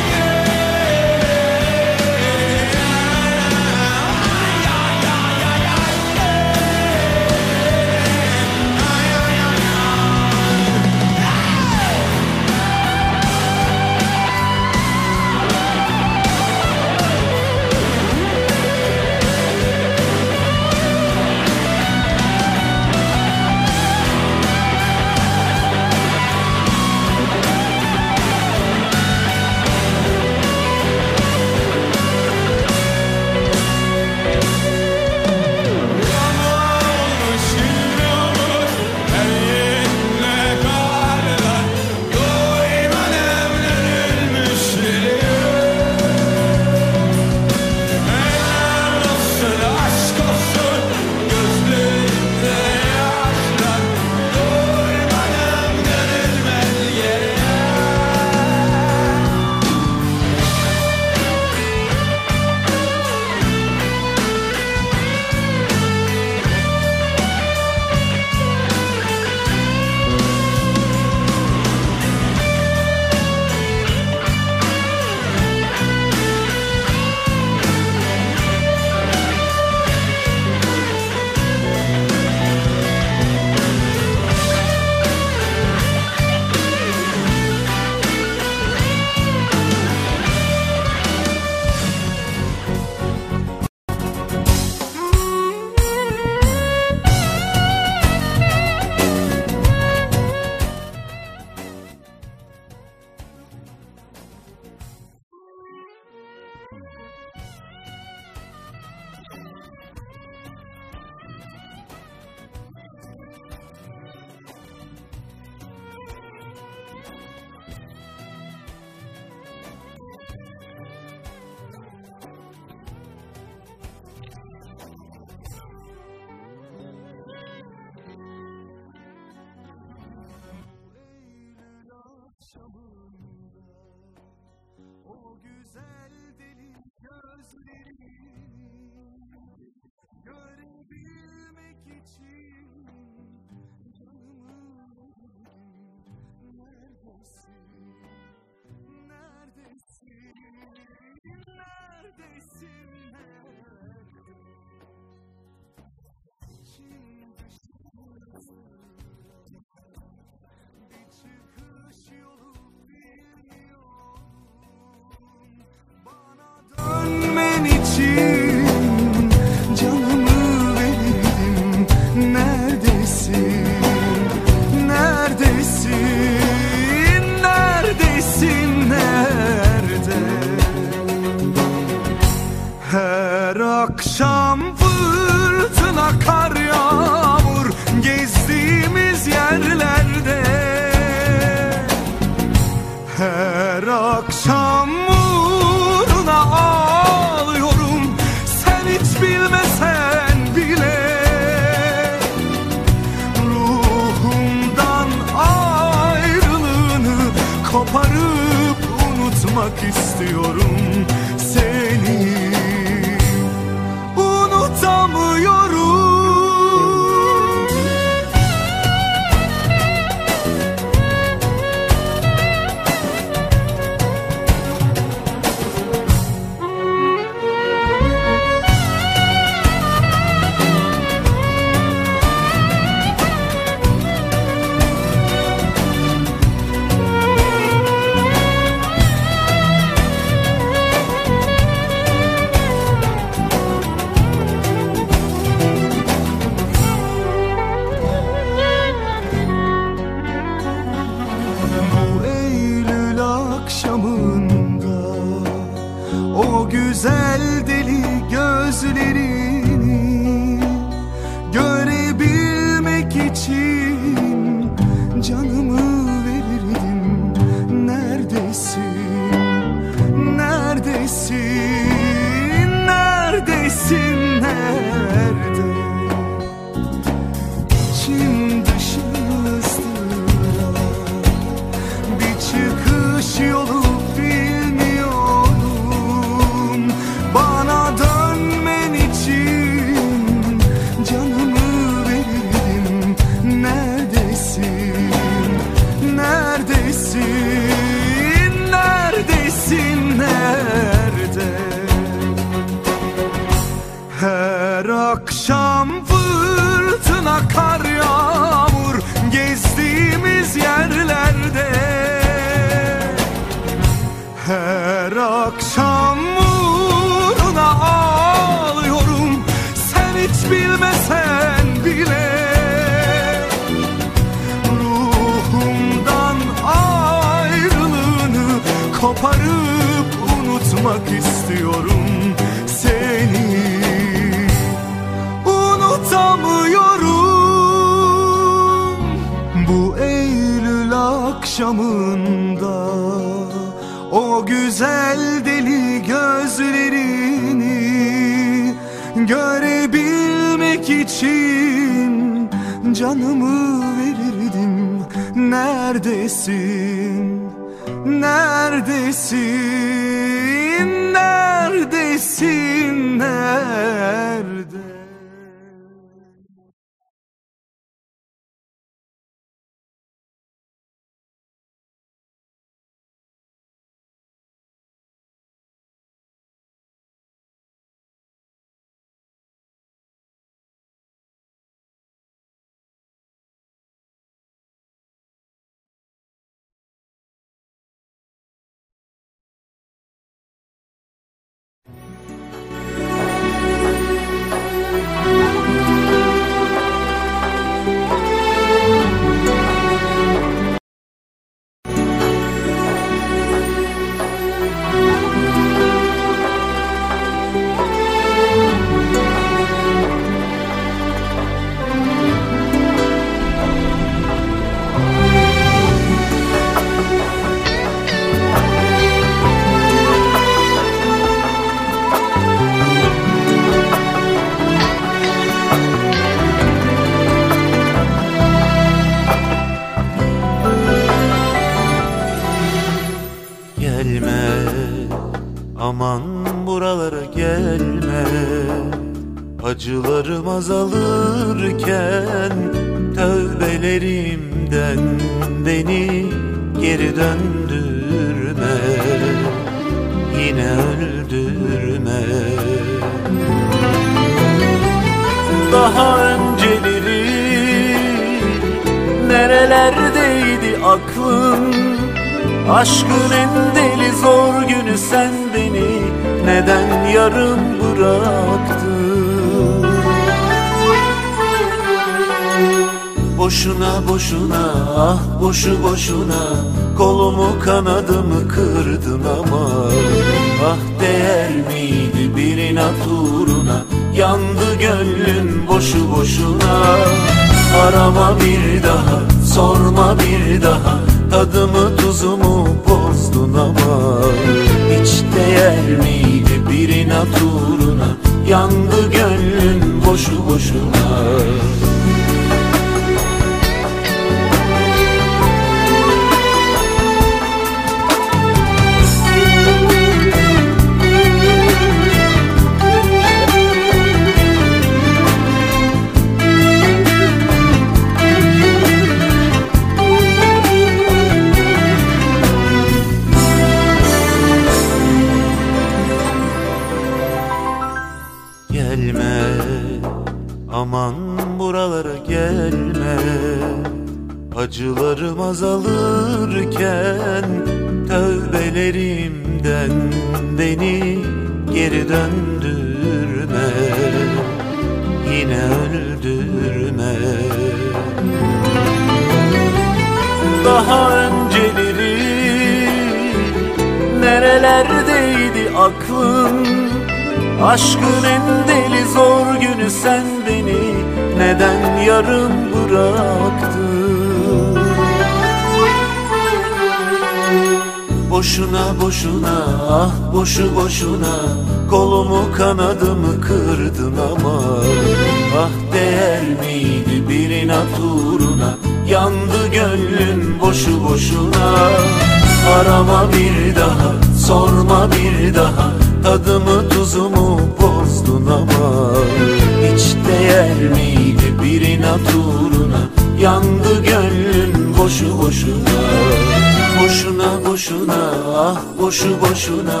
boşuna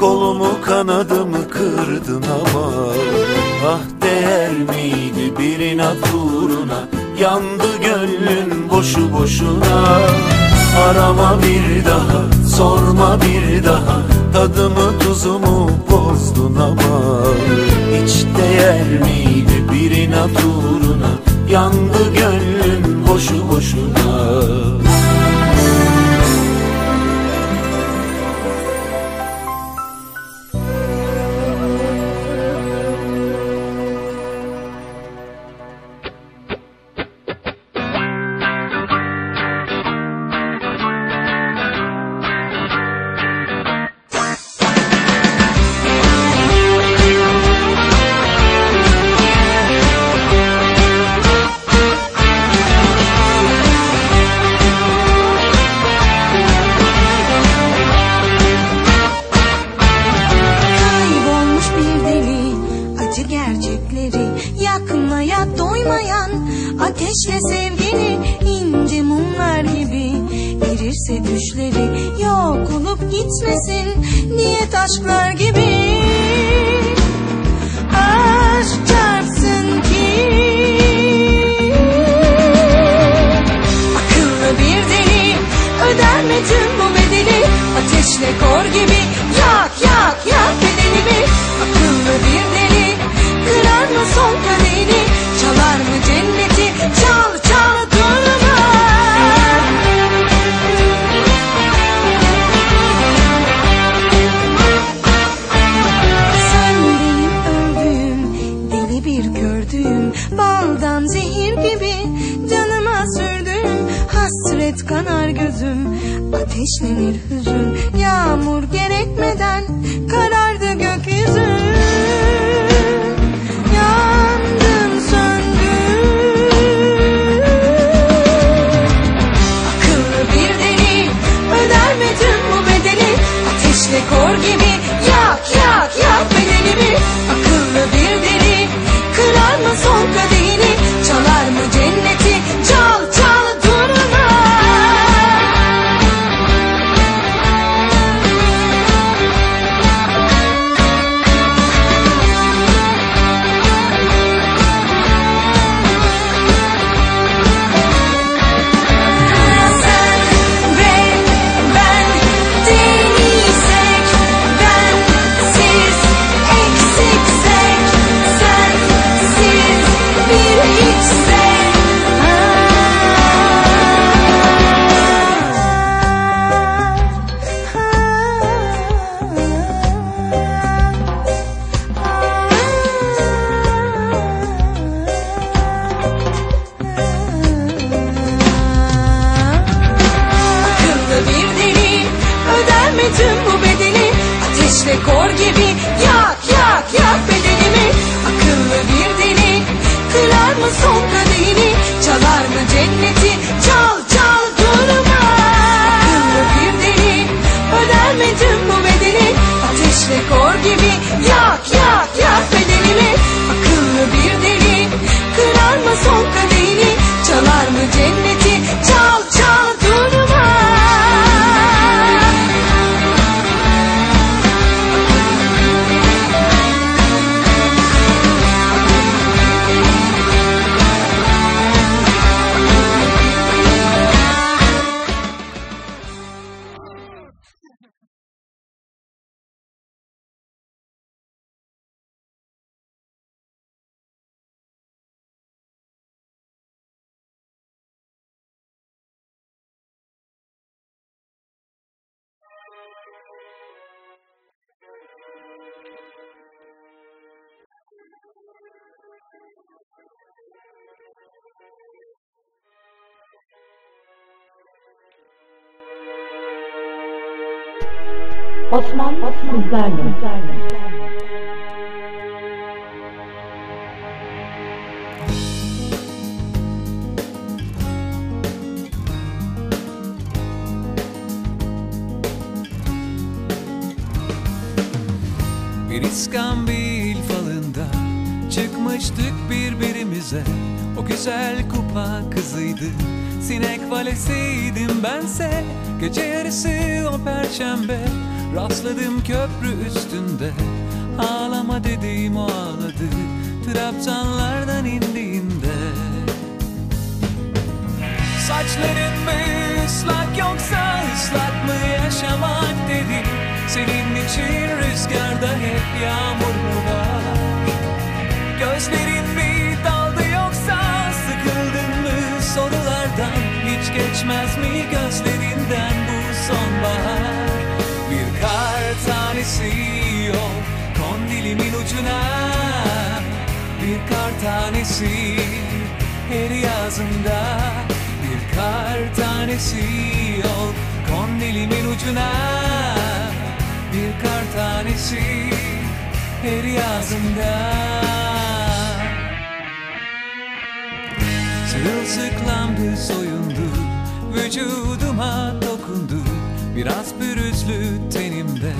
Kolumu kanadımı kırdın ama Ah değer miydi bir inat uğruna Yandı gönlün boşu boşuna Arama bir daha sorma bir daha Tadımı bir kördüğüm Baldan zehir gibi canıma sürdüğüm Hasret kanar gözüm Ateşlenir hüzün. Yağmur gerekmeden karardı gökyüzü. Yandım söndüm. Akıllı bir deli Öder bu bedeli? Ateşle kor gibi Gece yarısı o perşembe Rastladım köprü üstünde. Ağlama dediğim o ağladı Trabzanlardan indiğinde. Saçların mı ıslak yoksa ıslak mı yaşamak dedim. Senin için rüzgarda hep yağmur mu var? Gözlerin mi daldı yoksa sıkıldın mı sorulardan? Hiç geçmez mi gözlerinden sonbahar Bir kar tanesi yok kondilimin ucuna. Bir kar tanesi her yazında. Bir kar tanesi yok kondilimin ucuna. Bir kar tanesi her yazında. Sırılsıklamdı soyundu Vücuduma Biraz pürüzlü tenimde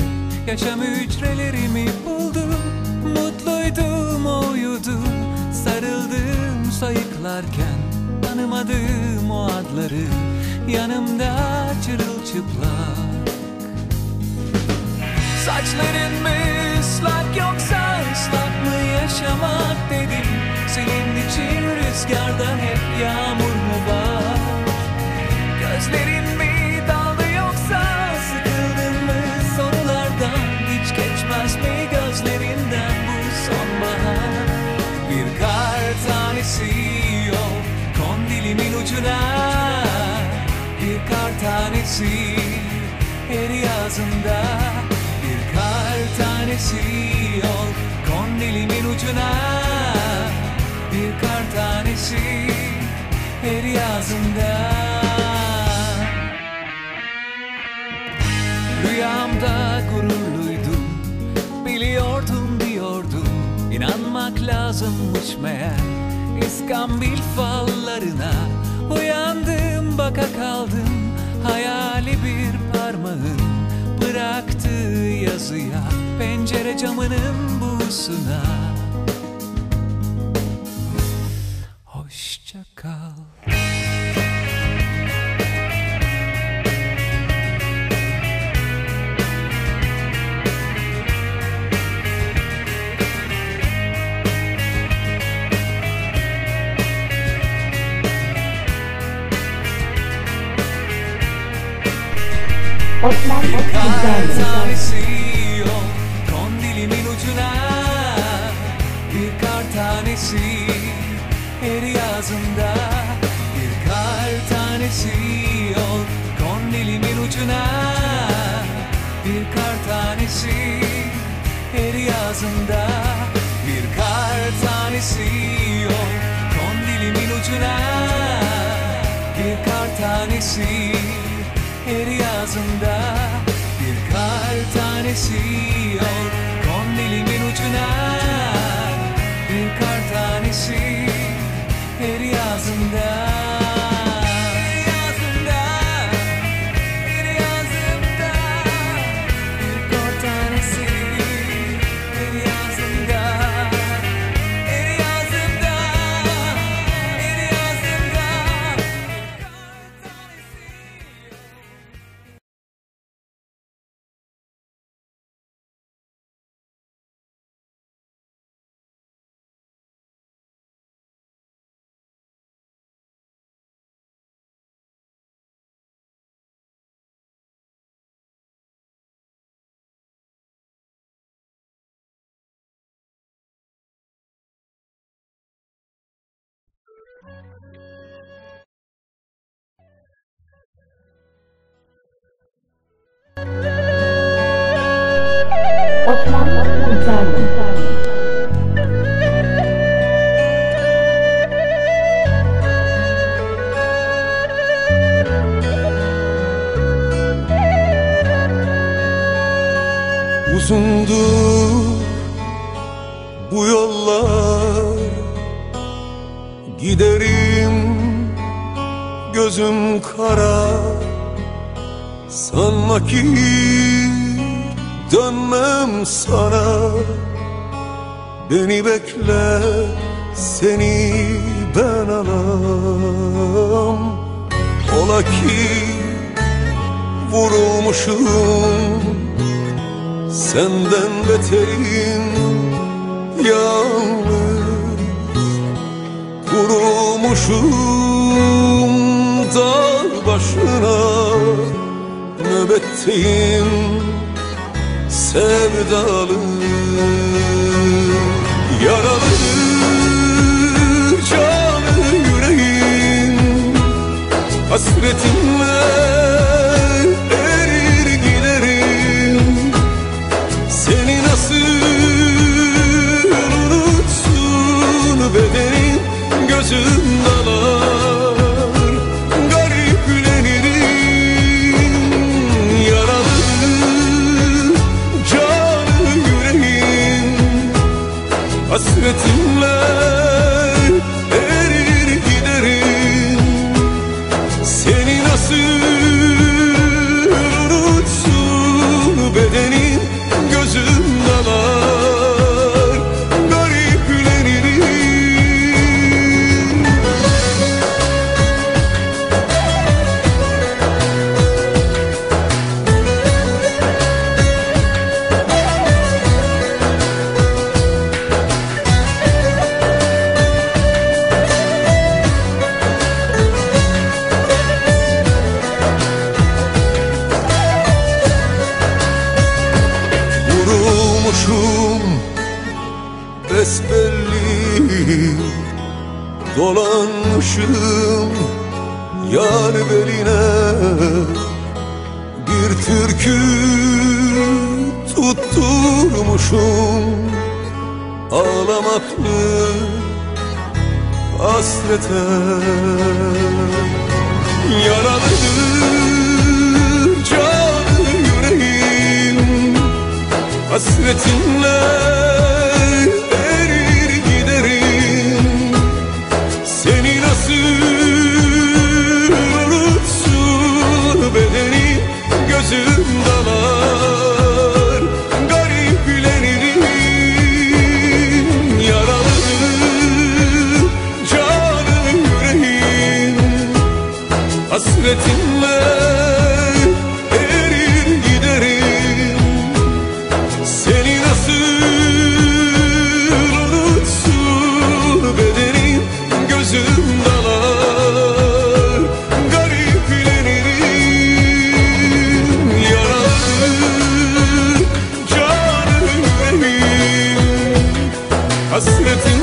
Yaşam hücrelerimi buldu Mutluydum o uyudu Sarıldım sayıklarken Tanımadığım o adları. Yanımda çırılçıplak. Saçların mı ıslak yoksa ıslak mı yaşamak dedim. Senin için rüzgarda hep yağmur mu var? Gözlerin ucuna Bir kar tanesi her yazında Bir kar tanesi yok kondilimin ucuna. Bir kar tanesi her yazında. Rüyamda gururluydum Biliyordum diyordum. İnanmak lazımmış meğer İskambil fallarına Uyandım baka kaldım. Hayali bir parmağın Bıraktığı yazıya Pencere camının buğusuna Osman Sizlerle Uzundu bu yollar Giderim gözüm kara. Sanma ki sana. Beni bekle seni ben alam Ola ki vurulmuşum Senden beterim yalnız. Kurulmuşum dağ başına Nöbetteyim sevdalı Yaralı canı yüreğim. Hasretinle erir giderim. Seni nasıl unutsun bedenin gözüm Hasretimle Ağlamaklı hasrete. Yaralı canı yüreğim Hasretinle Hasretinle erir giderim. Seni nasıl unutsun bedenin gözüm dalar. Gariplenirim yaralı canı yüreğim Hasretinle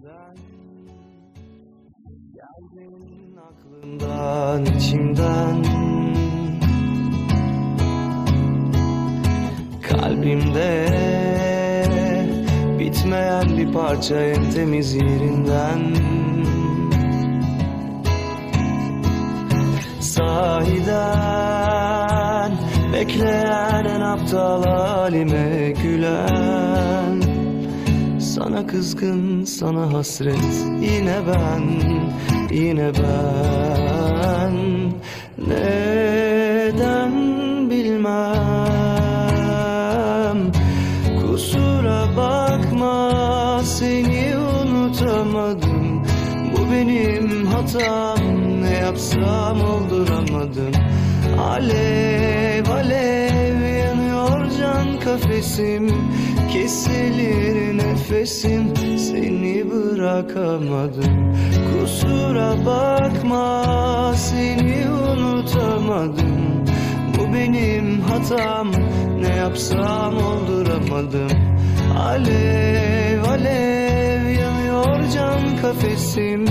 Geldin aklımdan içimden. Kalbimde bitmeyen bir parça en temiz yerinden. Sahiden bekleyen en aptal halime gülen Sana kızgın, sana hasret. Yine ben, yine ben. Neden bilmem? Kusura bakma seni unutamadım. Bu benim hatam. Ne yapsam olduramadım. Alev alev can kafesim Kesilir nefesim. Seni bırakamadım Kusura bakma. Seni unutamadım. Bu benim hatam. Ne yapsam olduramadım. Alev alev yanıyor can kafesim.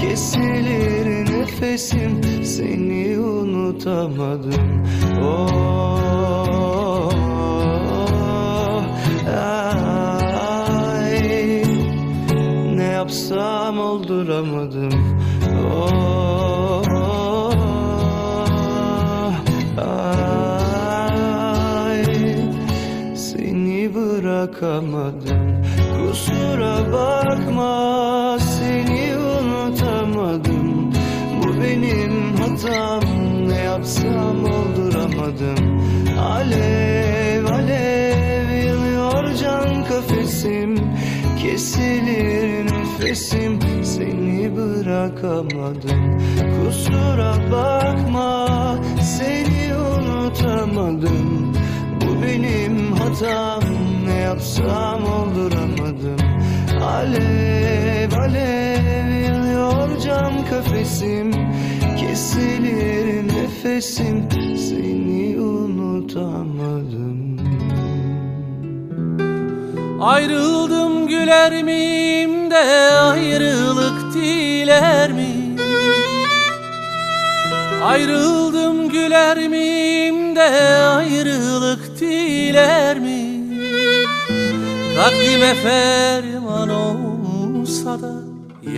Kesilir nefesim. Seni unutamadım. Oh, yapsam olduramadım. Oh, ay, seni bırakamadım. Kusura bakma seni unutamadım. Bu benim hatam ne yapsam olduramadım. Alev alev yanıyor can kafesim. Kesilir nefesim seni bırakamadım. Kusura bakma seni unutamadım. Bu benim hatam ne yapsam olduramadım Alev alev yanıyor cam kafesim. Kesilir nefesim seni unutamadım Ayrıldım güler miyim de ayrılık diler mi? Ayrıldım güler miyim de ayrılık diler mi? Takdime ferman olsa da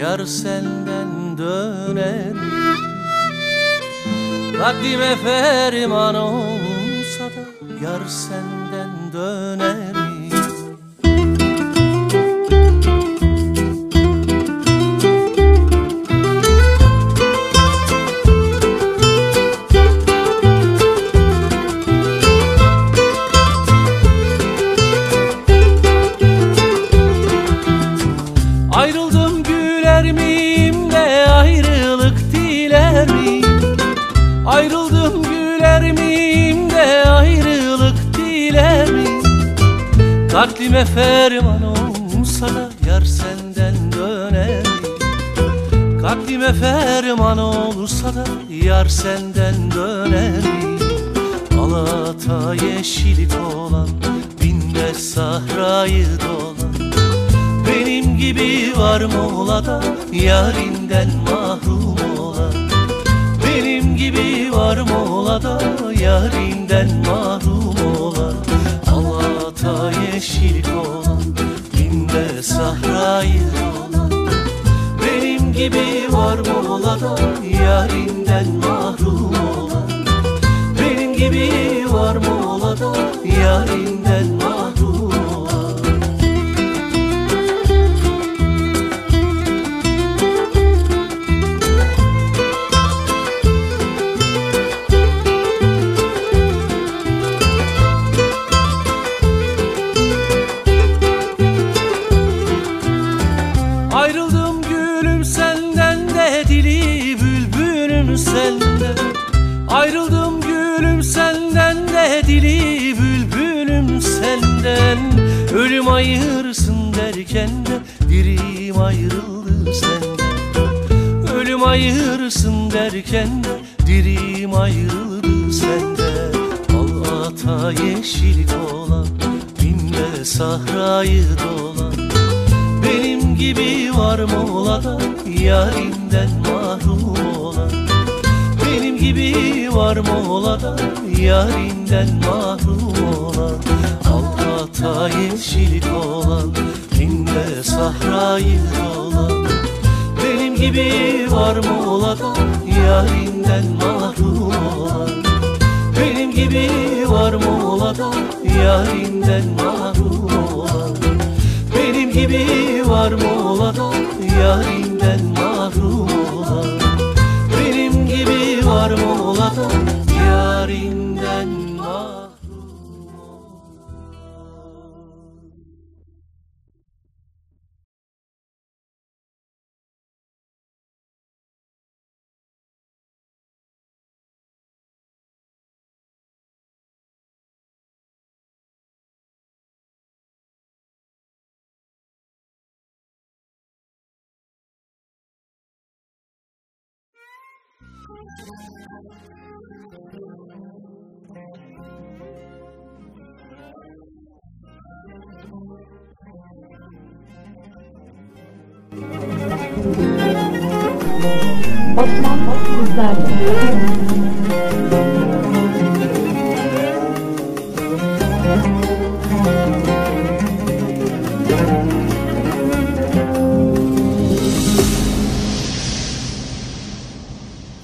yar senden döner mi? Takdime ferman olsa da yar senden döner Taklime ferman olsa da yar senden döner mi? Taklime ferman olsa da yar senden döner? Alata yeşilik olan binde sahrayı dolan benim gibi var mı ola da yarinden mahrum olan Benim gibi var mı ola da yarinden mahrum Allah'ta yeşillik olan binde sahrayı olan Benim gibi var mı ola da yarinden mahrum sahrayı dolan. Benim gibi var mı ola da yarinden mahrum olan. Benim gibi var mı ola da yarinden mahrum olan. Altta yeşillik olan Dinde sahrayı olan Benim gibi var mı ola da yarinden mahrum olan. Benim gibi var mı ola da yarinden Benim gibi var mı ola da Osman Kızlarlı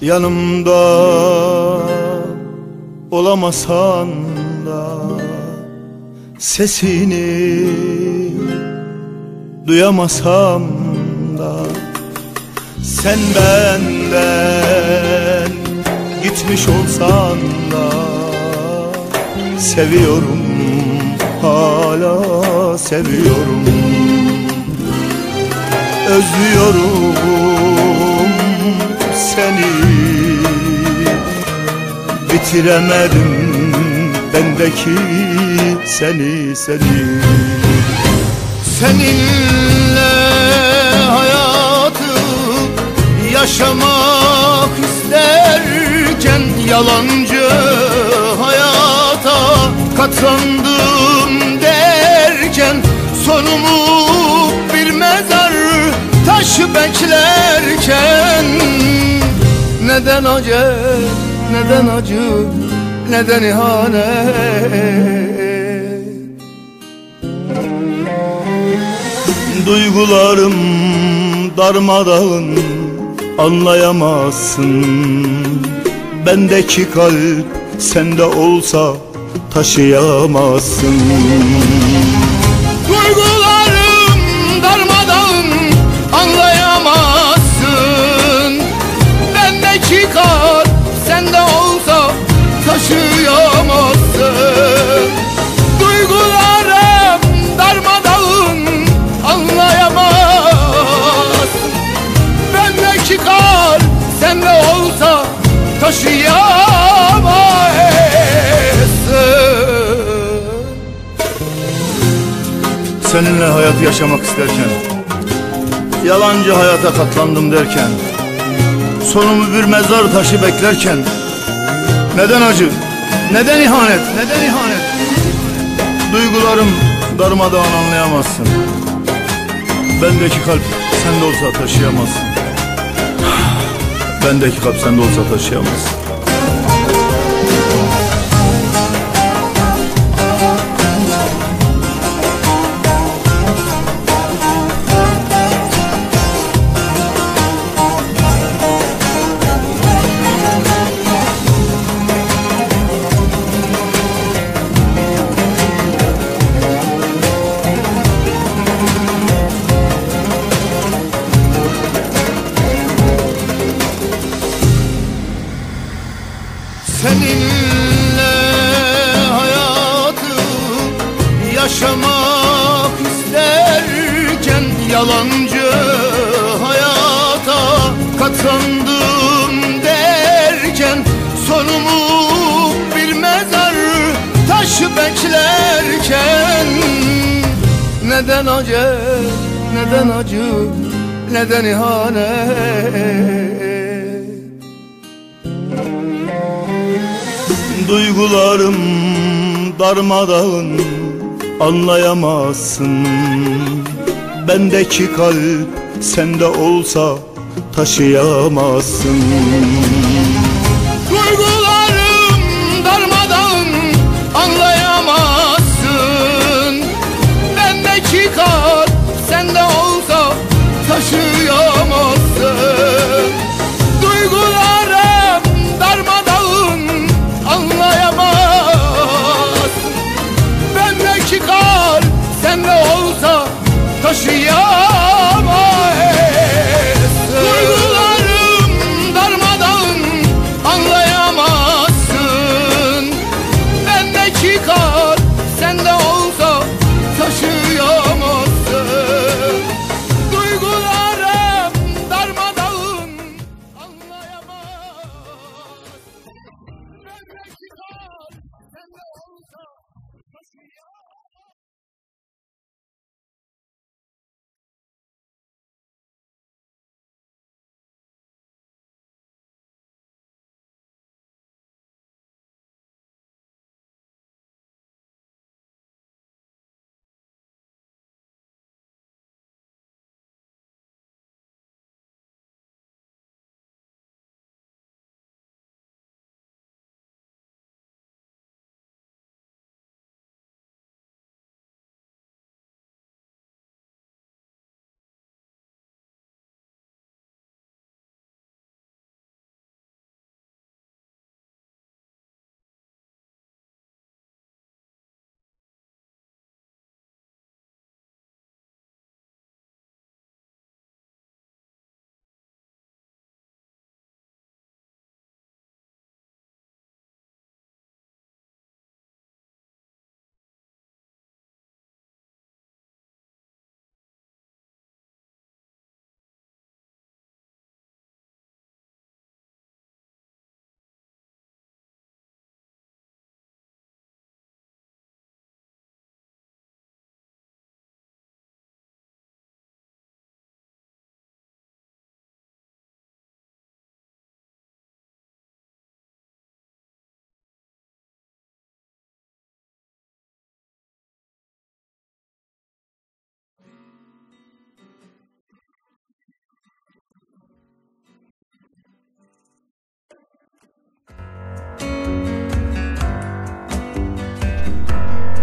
Yanımda olamasan da Sesini duyamasam da Sen benden gitmiş olsan da Seviyorum hala seviyorum. Özlüyorum seni. Bitiremedim bendeki seni seni. Seninle yaşamak isterken Yalancı hayata katlandım derken Sonumu bir mezar taşı beklerken Neden acı, neden acı, neden ihanet? Duygularım darmadağın anlayamazsın. Bendeki kalp sende olsa taşıyamazsın taşıyamazsın Seninle hayat yaşamak isterken Yalancı hayata katlandım derken Sonumu bir mezar taşı beklerken Neden acı? Neden ihanet? Neden ihanet? Duygularım darmadağın anlayamazsın Bendeki kalp sende olsa taşıyamazsın Bendeki kalp sende olsa taşıyamazsın isterken Yalancı hayata katlandım derken Sonumu bir mezar taşı beklerken. Neden acı, neden acı, neden ihanet Duygularım darmadağın anlayamazsın. Bendeki kalp sende olsa taşıyamazsın.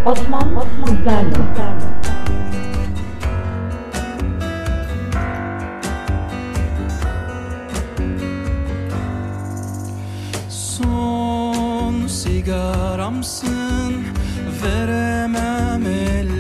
Osman Muzdarlı. Son sigaramsın veremem el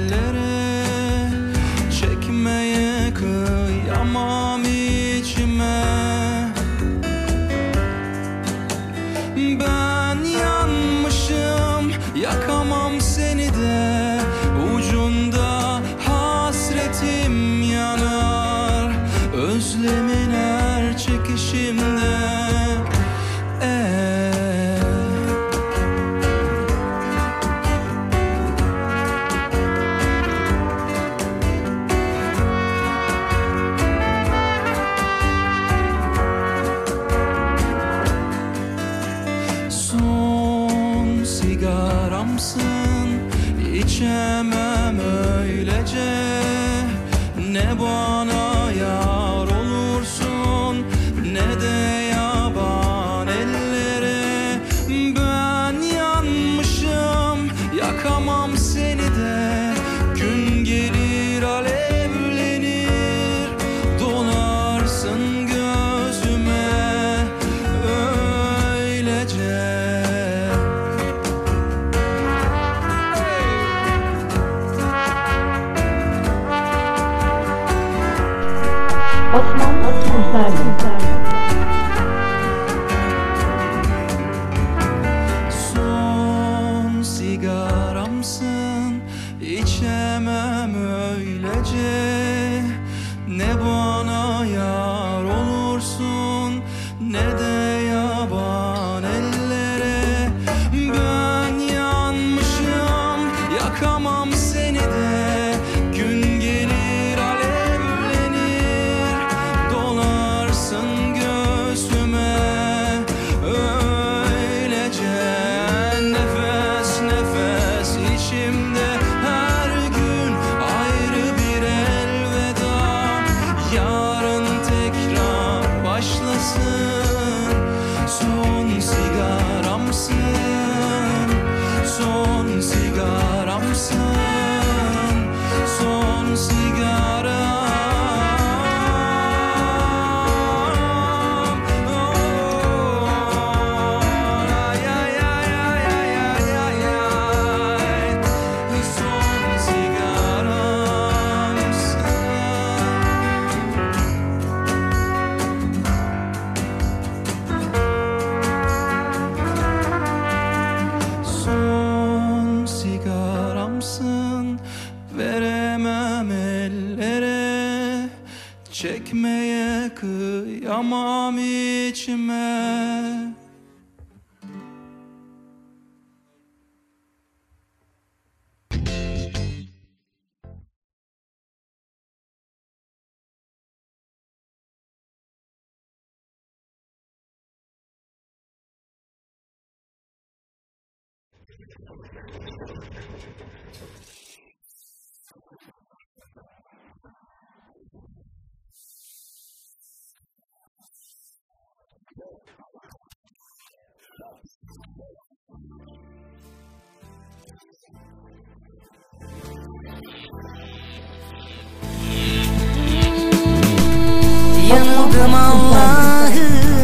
Yanıldım Allah'ım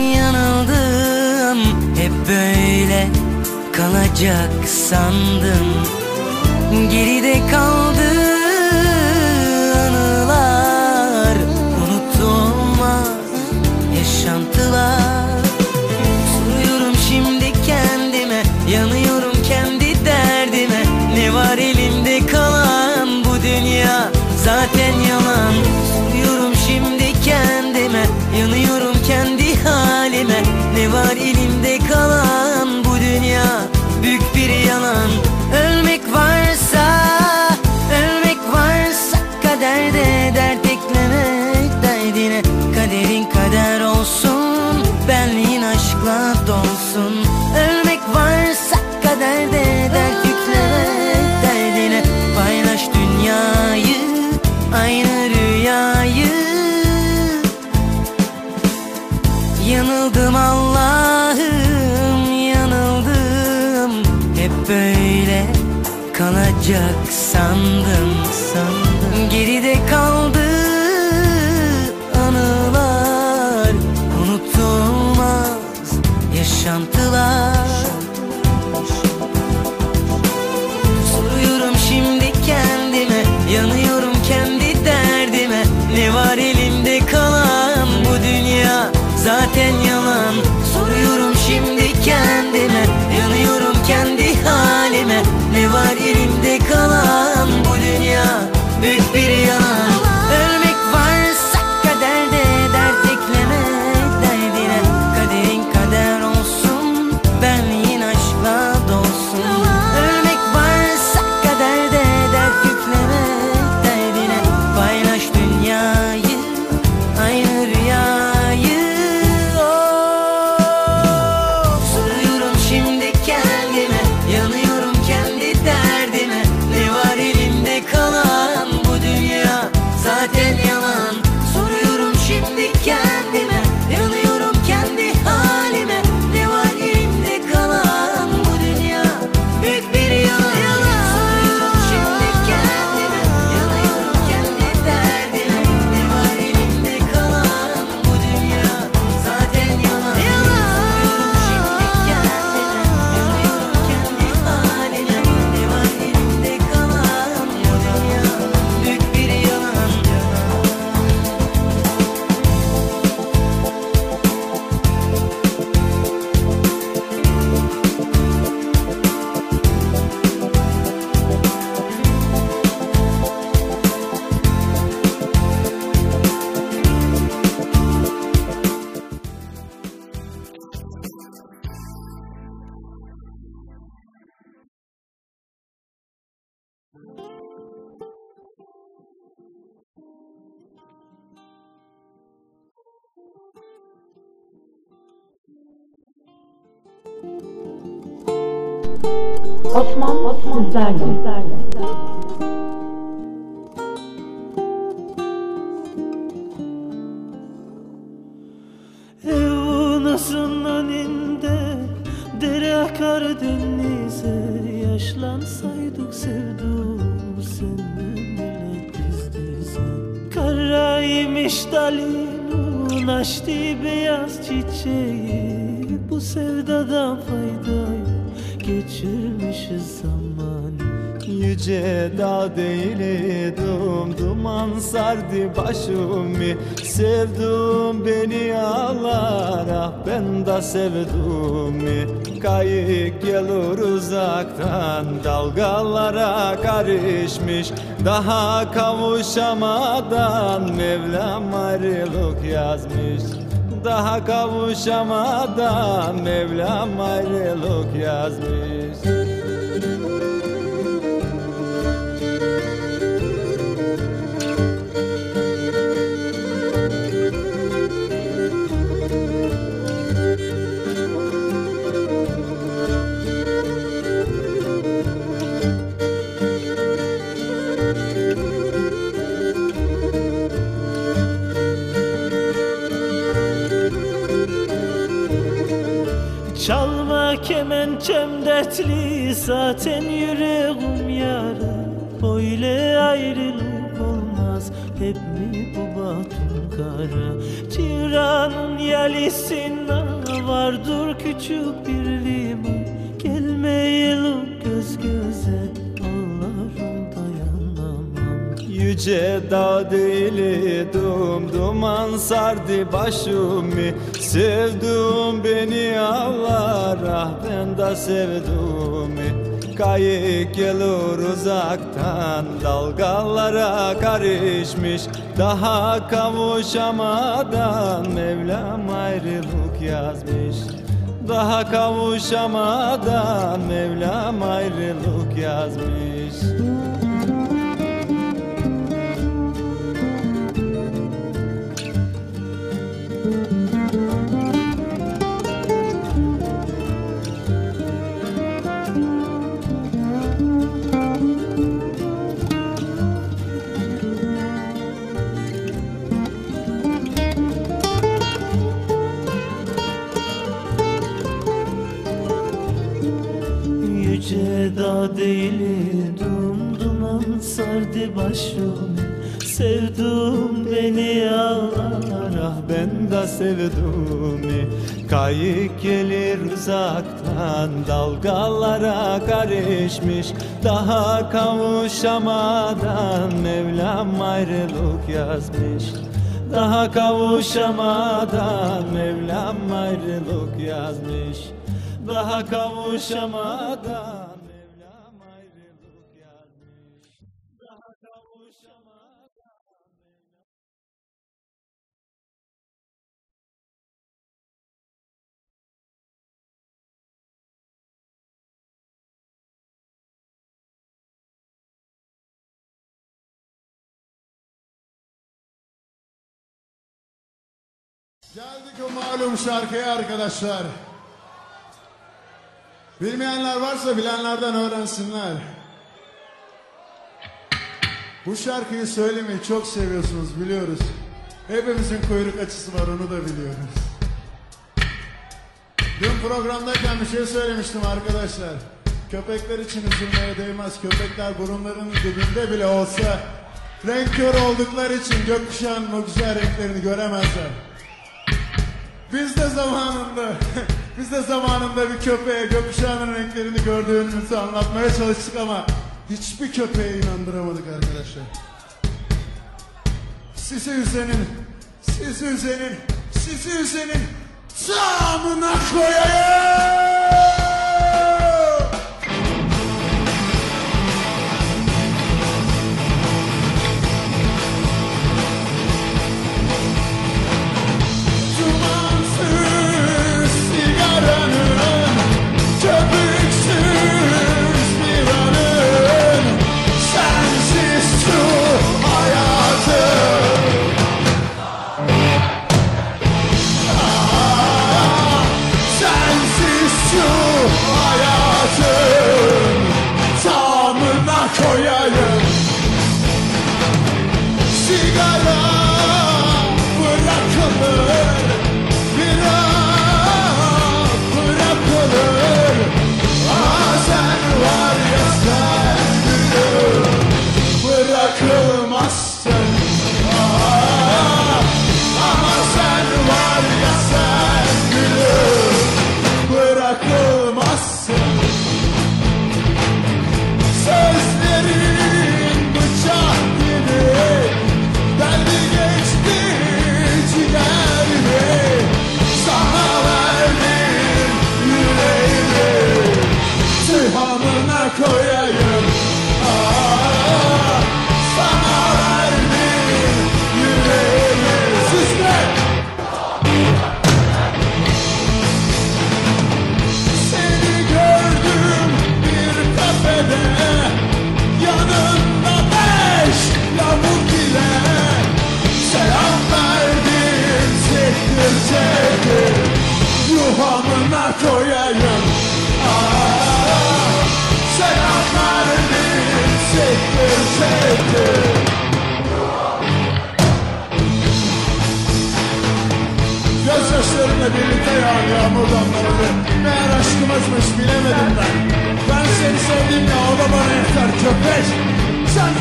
yanıldım. Hep böyle kalacak sandım Geride kaldı anılar Unutulmaz yaşantılar. Soruyorum şimdi kendime Yanıyorum kendi derdime. Ne var elimde kalan bu dünya? Zaten yalan. Soruyorum şimdi kendime Yanıyorum kendi halime. Ne var elimde kalan olacak sandım Gonzaga. Yüce dağ değildim Duman sardı başımı. Sevdum beni ağlar ben de sevdim Kayık gelir uzaktan Dalgalara karışmış. Daha kavuşamadan Mevlam ayrılık yazmış. Daha kavuşamadan Mevlam ayrılık yazmış kemençem dertli zaten yüreğim yara. Böyle ayrılık olmaz hep mi bu batın kara? Ciranın yelisine vardır küçük bir liman. Gelmeyelim göz göze ağlarım dayanamam. Yüce dağ değildim Duman sardı başımı Sevdum beni ağlar Ah ben de sevdum. Kayık gelir uzaktan Dalgalara karışmış. Daha kavuşamadan Mevlam ayrılık yazmış. Daha kavuşamadan Mevlam ayrılık yazmış Dağ değildim duman sardı başımı Sevdum beni ağlar Ah ben de sevdum. Kayık gelir uzaktan Dalgalara karışmış. Daha kavuşamadan Mevlam ayrılık yazmış. Daha kavuşamadan Mevlam ayrılık yazmış. Daha kavuşamadan Geldik o malum şarkıya arkadaşlar. Bilmeyenler varsa bilenlerden öğrensinler. Bu şarkıyı söylemeyi çok seviyorsunuz biliyoruz. Hepimizin kuyruk açısı var onu da biliyoruz. Dün programdayken bir şey söylemiştim arkadaşlar. Köpekler için üzülmeye değmez. Köpekler burunlarının dibinde bile olsa renk kör oldukları için gökkuşağının o güzel renklerini göremezler. Biz de zamanında, biz de zamanında bir köpeğe gökkuşağının renklerini gördüğümüzü anlatmaya çalıştık ama hiçbir köpeğe inandıramadık arkadaşlar. Sizi üzenin, sizi üzenin, sizi üzenin tamına koyayım.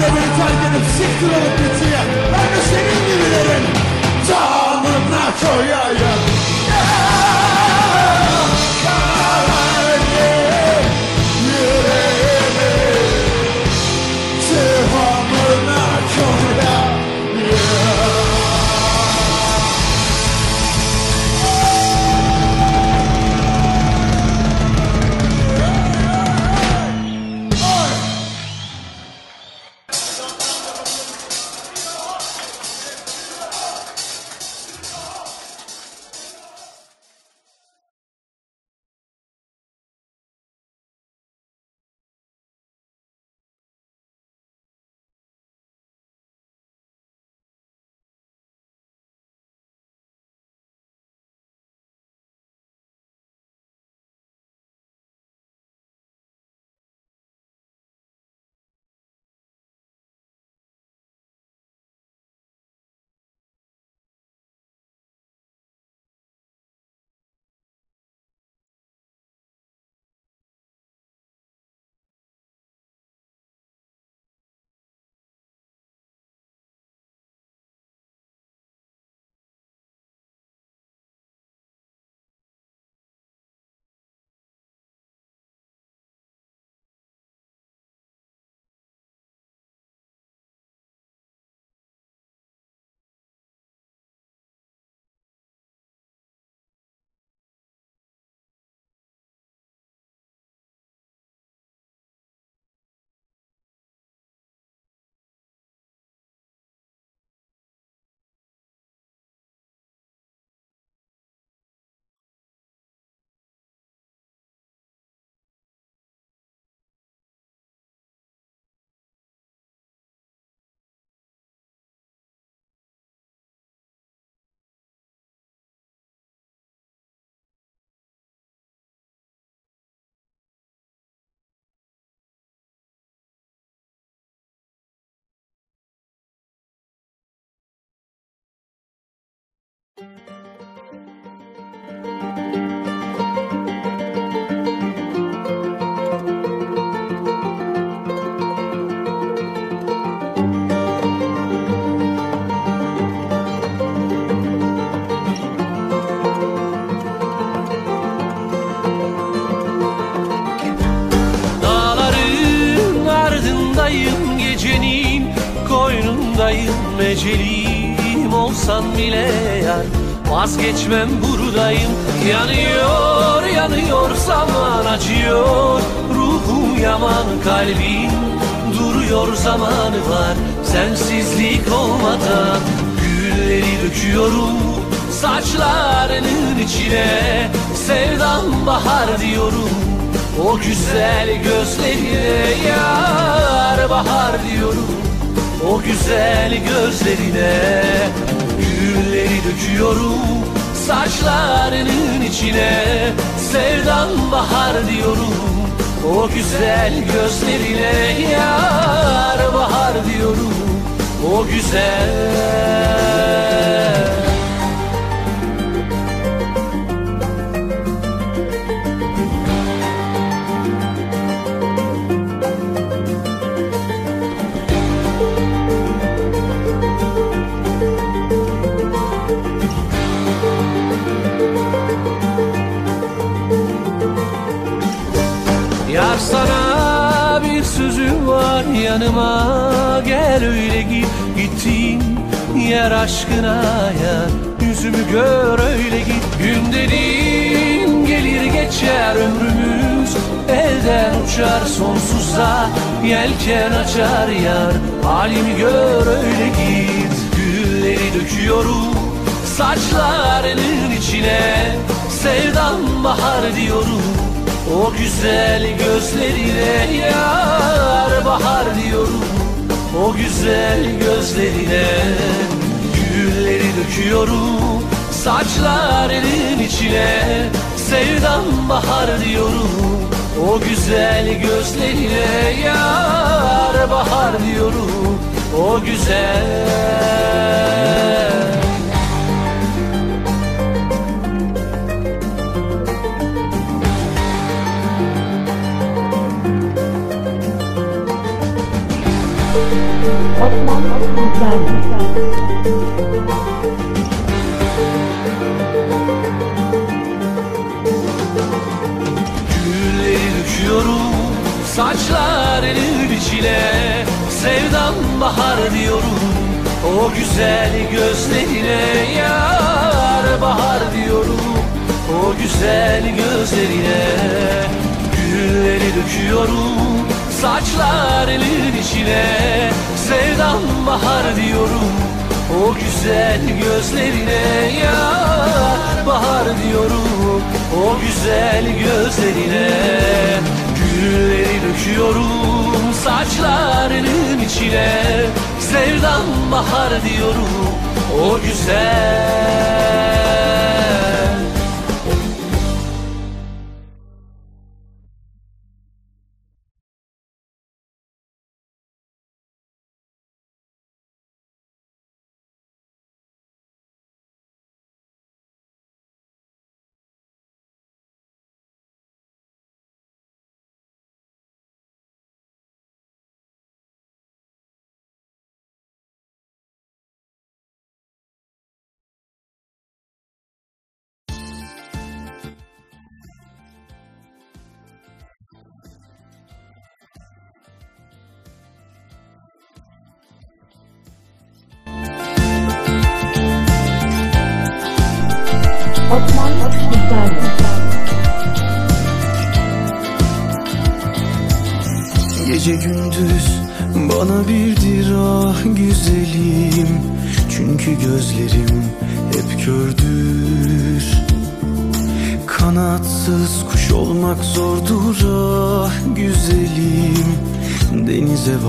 De beni terk edip siktir olup gitsin Ben de senin gibilerin Tamına koyayım Vazgeçmem buradayım. Yanıyor yanıyor zaman acıyor. Ruhum yaman kalbim Duruyor zamanı var. Sensizlik olmadan Gülleri döküyorum. Saçlarının içine Sevdam bahar diyorum. O güzel gözlerine yar bahar diyorum. O güzel gözlerine döküyorum saçlarının içine. Sevdan bahar diyorum O güzel gözlerine yar bahar diyorum O güzel sana bir sözüm var yanıma Gel öyle git. Gittiğin yer aşkına ya Yüzümü gör öyle git. Gün dediğin gelir geçer ömrümüz. Elden uçar sonsuza Yelken açar yar. Halimi gör öyle git. Gülleri döküyorum Saçlarının içine. Sevdan bahar diyorum o güzel gözlerine yar bahar diyorum. O güzel gözlerine Gülleri döküyorum. Saçlarının içine sevdam bahar diyorum. O güzel gözlerine yar bahar diyorum. O güzel Osman Güzel döküyorum saçlarının içine. Sevdam bahar diyorum o güzel gözlerine. Yar bahar diyorum o güzel gözlerine. Gülleri döküyorum saçlarının içine Sevdam bahar diyorum o güzel gözlerine. Yar bahar diyorum o güzel gözlerine. Gülleri döküyorum saçlarının içine Sevdam bahar diyorum o güzel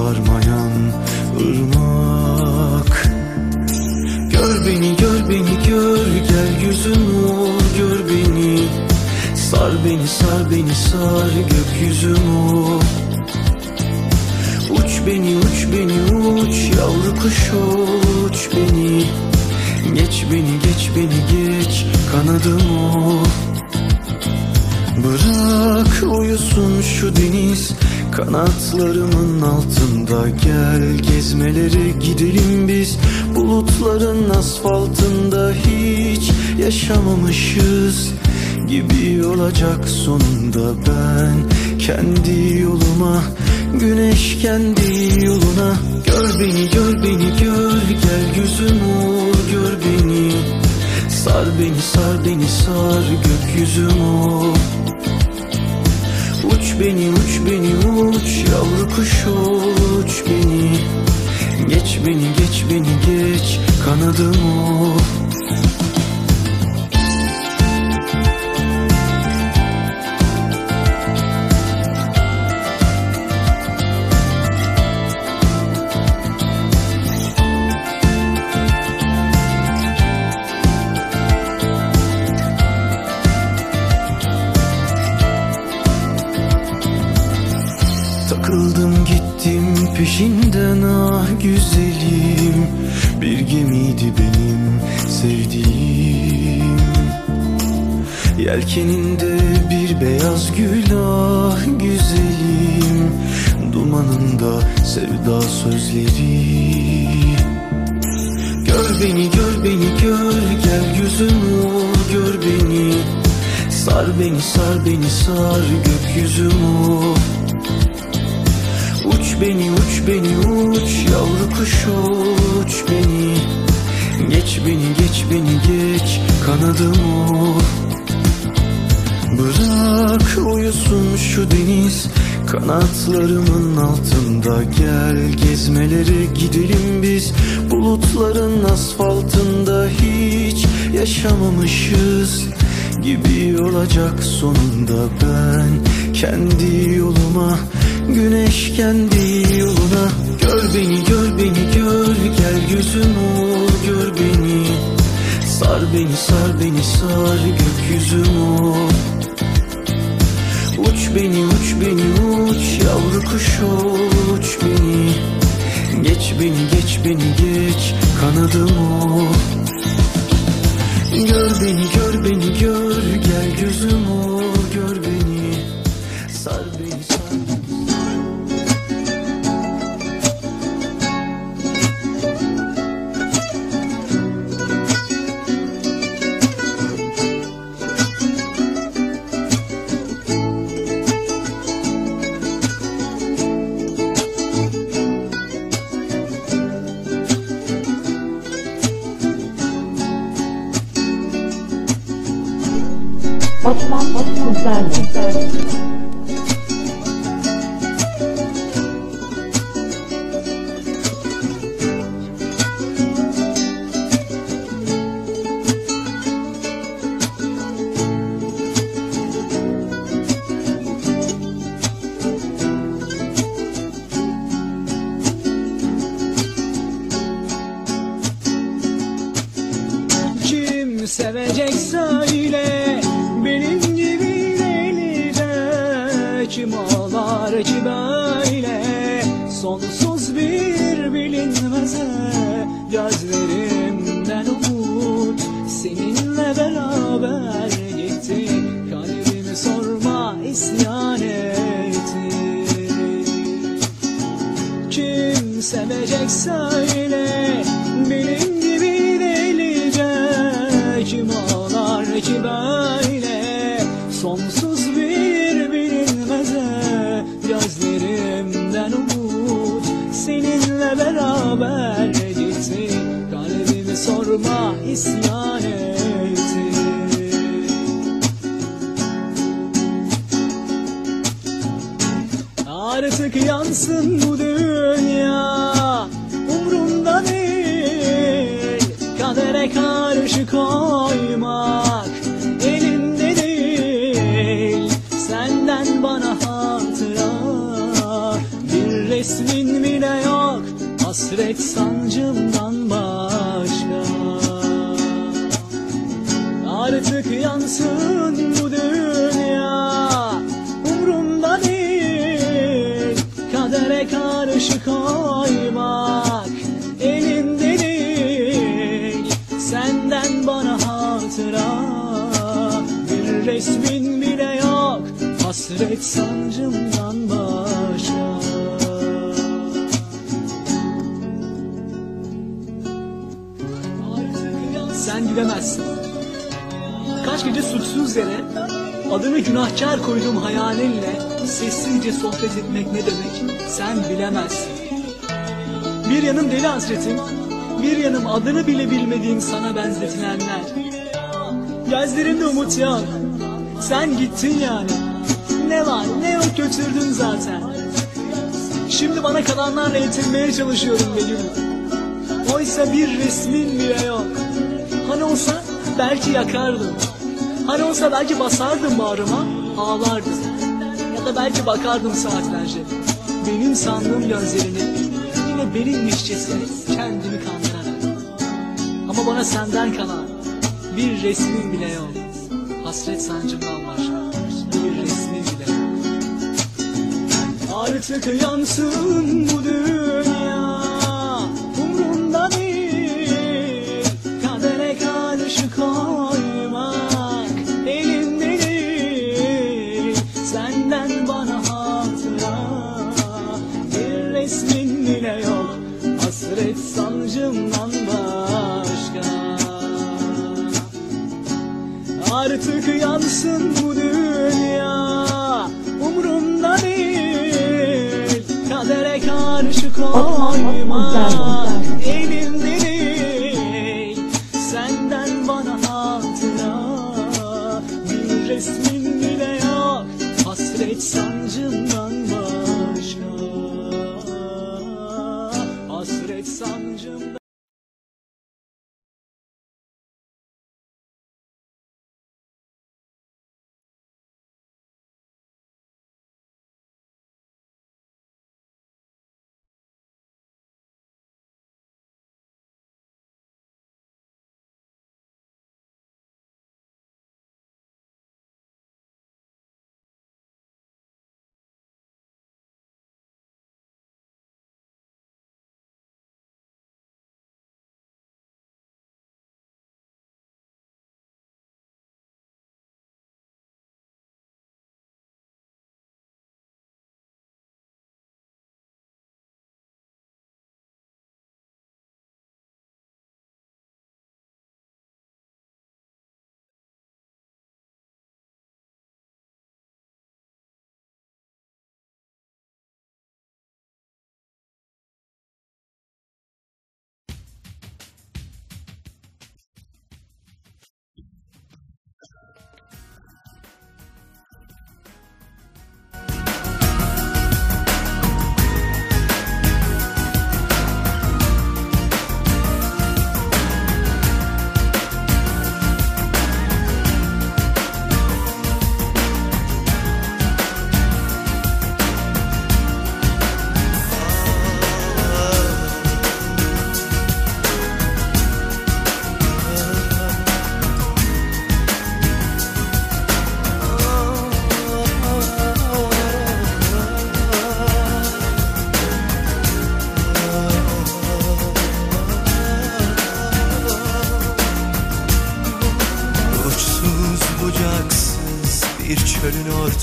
varmayan ırmak. Gör beni gör beni gör gel gözüm ol gör beni Sar beni sar beni sar gökyüzüm ol Uç beni uç beni uç yavru kuş uç beni. Geç beni geç beni geç kanadım ol Bırak uyusun şu deniz Kanatlarımın altında Gel gezmelere gidelim biz. Bulutların asfaltında Hiç yaşamamışız Gibi olacak sonunda ben. Kendi yoluma Güneş kendi yoluna. Gör beni gör beni gör Gel gözüm ol gör beni. Sar beni sar beni sar gökyüzüm ol beni uç beni uç. Yavru kuş uç beni. Geç beni geç beni geç. Kanadım ol peşinden ah güzelim. Bir gemiydi benim sevdiğim. Yelkeninde bir beyaz gül ah güzelim. Dumanında sevda sözleri. Gör beni gör beni gör. Gel gözüm ol gör beni. Sar beni sar beni sar gökyüzüm ol beni uç beni uç. Yavru kuş uç beni. Geç beni geç beni geç. Kanadım ol Bırak uyusun şu deniz. Kanatlarımın altında Gel. Gezmelere gidelim biz. Bulutların asfaltında Hiç yaşamamışız Gibi olacak sonunda ben Kendi yoluma Güneş kendi yoluna. Gör beni gör beni gör. Gel gözüm ol gör beni. Sar beni sar beni sar gökyüzümü Uç beni uç beni uç. Yavru kuş uç beni. Geç beni geç beni geç. Kanadımı Gör beni gör beni gör. Gel gözümü gör beni 现在。Sen gittin yani. Ne var ne yok götürdün zaten. Şimdi bana kalanlarla yetinmeye çalışıyorum Begüm. Oysa bir resmin bile yok. Hani olsa belki yakardım. Hani olsa belki basardım bağrıma ağlardım. Ya da belki bakardım saatlerce. Benim sandığım gözlerini Yine benimmişçesine kendimi kandırarak. Ama bana senden kalan bir resmin bile yok. Hasret sancımdan Artık yansın bu dünya. Umrumda değil Kadere karşı koymak Elimde değil Senden bana hatıra Bir resmin bile yok. Hasret sancımdan başka. Artık yansın bu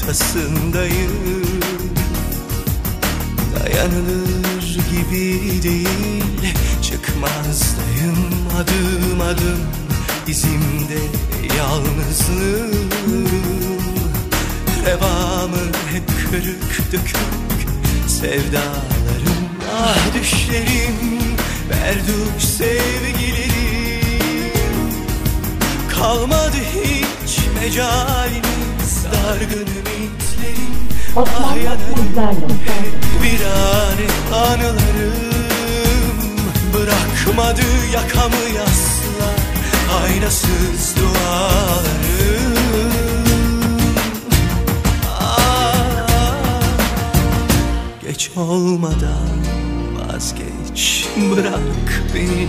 ortasındayım. Dayanılır gibi değil Çıkmazdayım. Adım adım izimde yalnızlığım. Revamı hep kırık dökük sevdalarım. Ah düşlerim verduk sevgilerim Kalmadı hiç mecalimiz dargınım. Ah yanımda bir an anılarım Bırakmadı? Yakamı yasla Aynasız dualarım. Geç olmadan vazgeç Bırak beni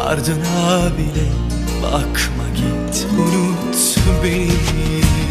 ardına bile Bakma git unut beni.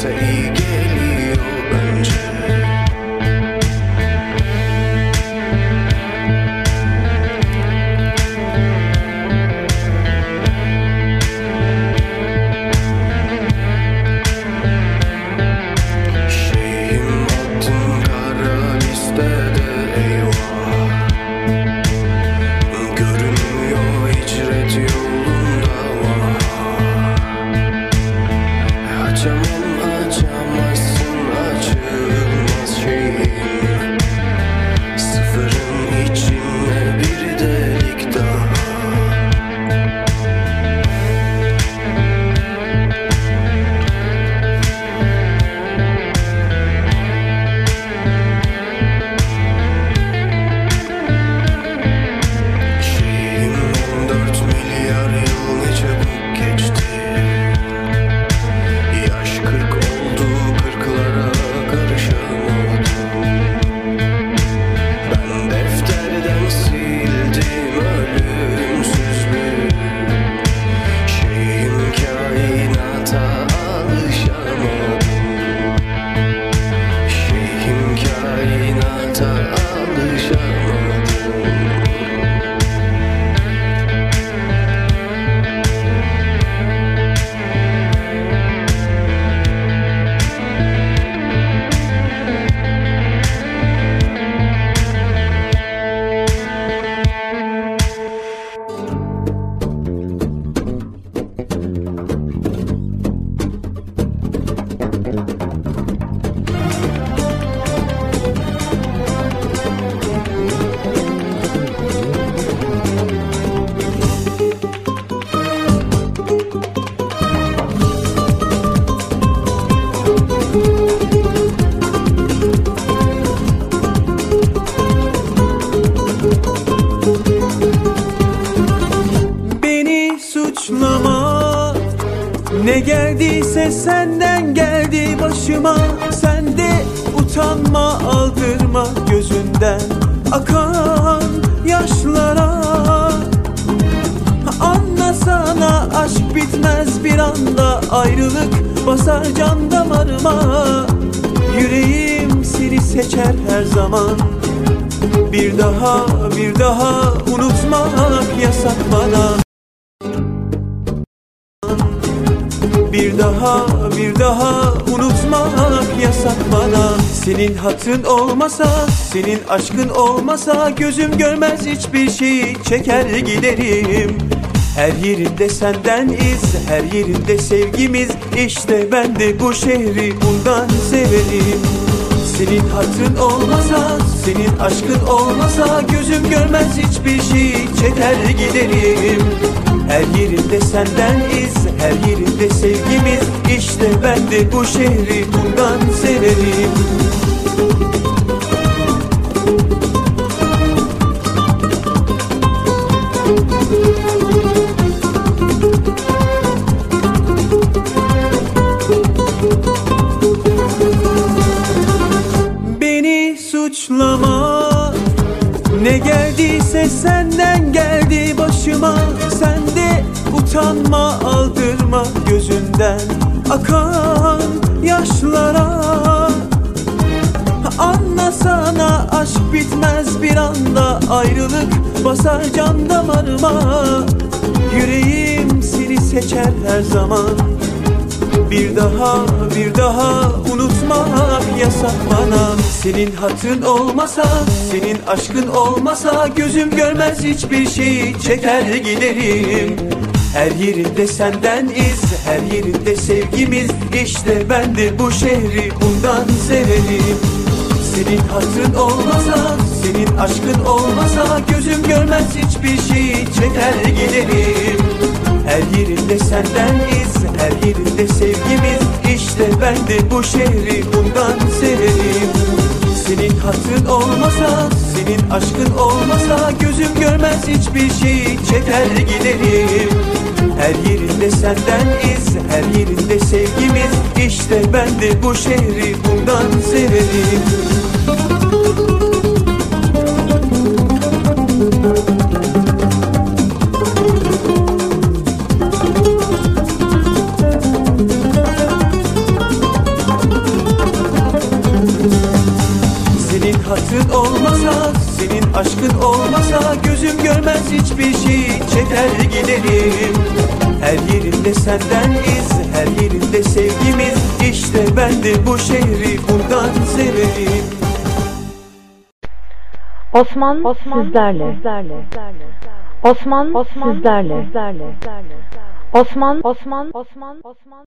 seguir. Senden geldi başıma. Sen de utanma aldırma gözünden Akan yaşlara. Anlasana aşk bitmez bir anda Ayrılık basar can damarıma. Yüreğim seni seçer her zaman. Bir daha bir daha unutmak yasak bana daha bir daha unutmak yasak bana. Senin hatın olmasa senin aşkın olmasa Gözüm görmez hiçbir şeyi çeker giderim. Her yerinde senden iz, her yerinde sevgimiz İşte ben de bu şehri bundan severim. Senin hatın olmasa, senin aşkın olmasa Gözüm görmez hiçbir şeyi çeker giderim. Her yerinde senden iz, her yerinde sevgimiz. İşte ben de bu şehri bundan severim. Beni suçlama. Ne geldiyse senden geldi başıma. Sen de utanma Akan yaşlara. Anlasana aşk bitmez bir anda Ayrılık basar can damarıma. Yüreğim seni seçer her zaman. Bir daha bir daha unutmak yasak bana. Senin hatın olmasa senin aşkın olmasa Gözüm görmez hiçbir şeyi çeker giderim. Her yerinde senden iz her yerinde sevgimiz. İşte ben de bu şehri bundan severim. Senin hatın olmasa, senin aşkın olmasa Gözüm görmez hiçbir şeyi çeker giderim Her yerinde senden iz, her yerinde sevgimiz. İşte ben de bu şehri bundan severim. Senin hatın olmasa, senin aşkın olmasa Gözüm görmez hiçbir şeyi çeker giderim her yerinde senden iz, her yerinde sevgimiz. İşte ben de bu şehri bundan severim De bu şehri bundan severim Osman, sizlerle. Osman, sizlerle. Osman, Osman, Osman, Osman.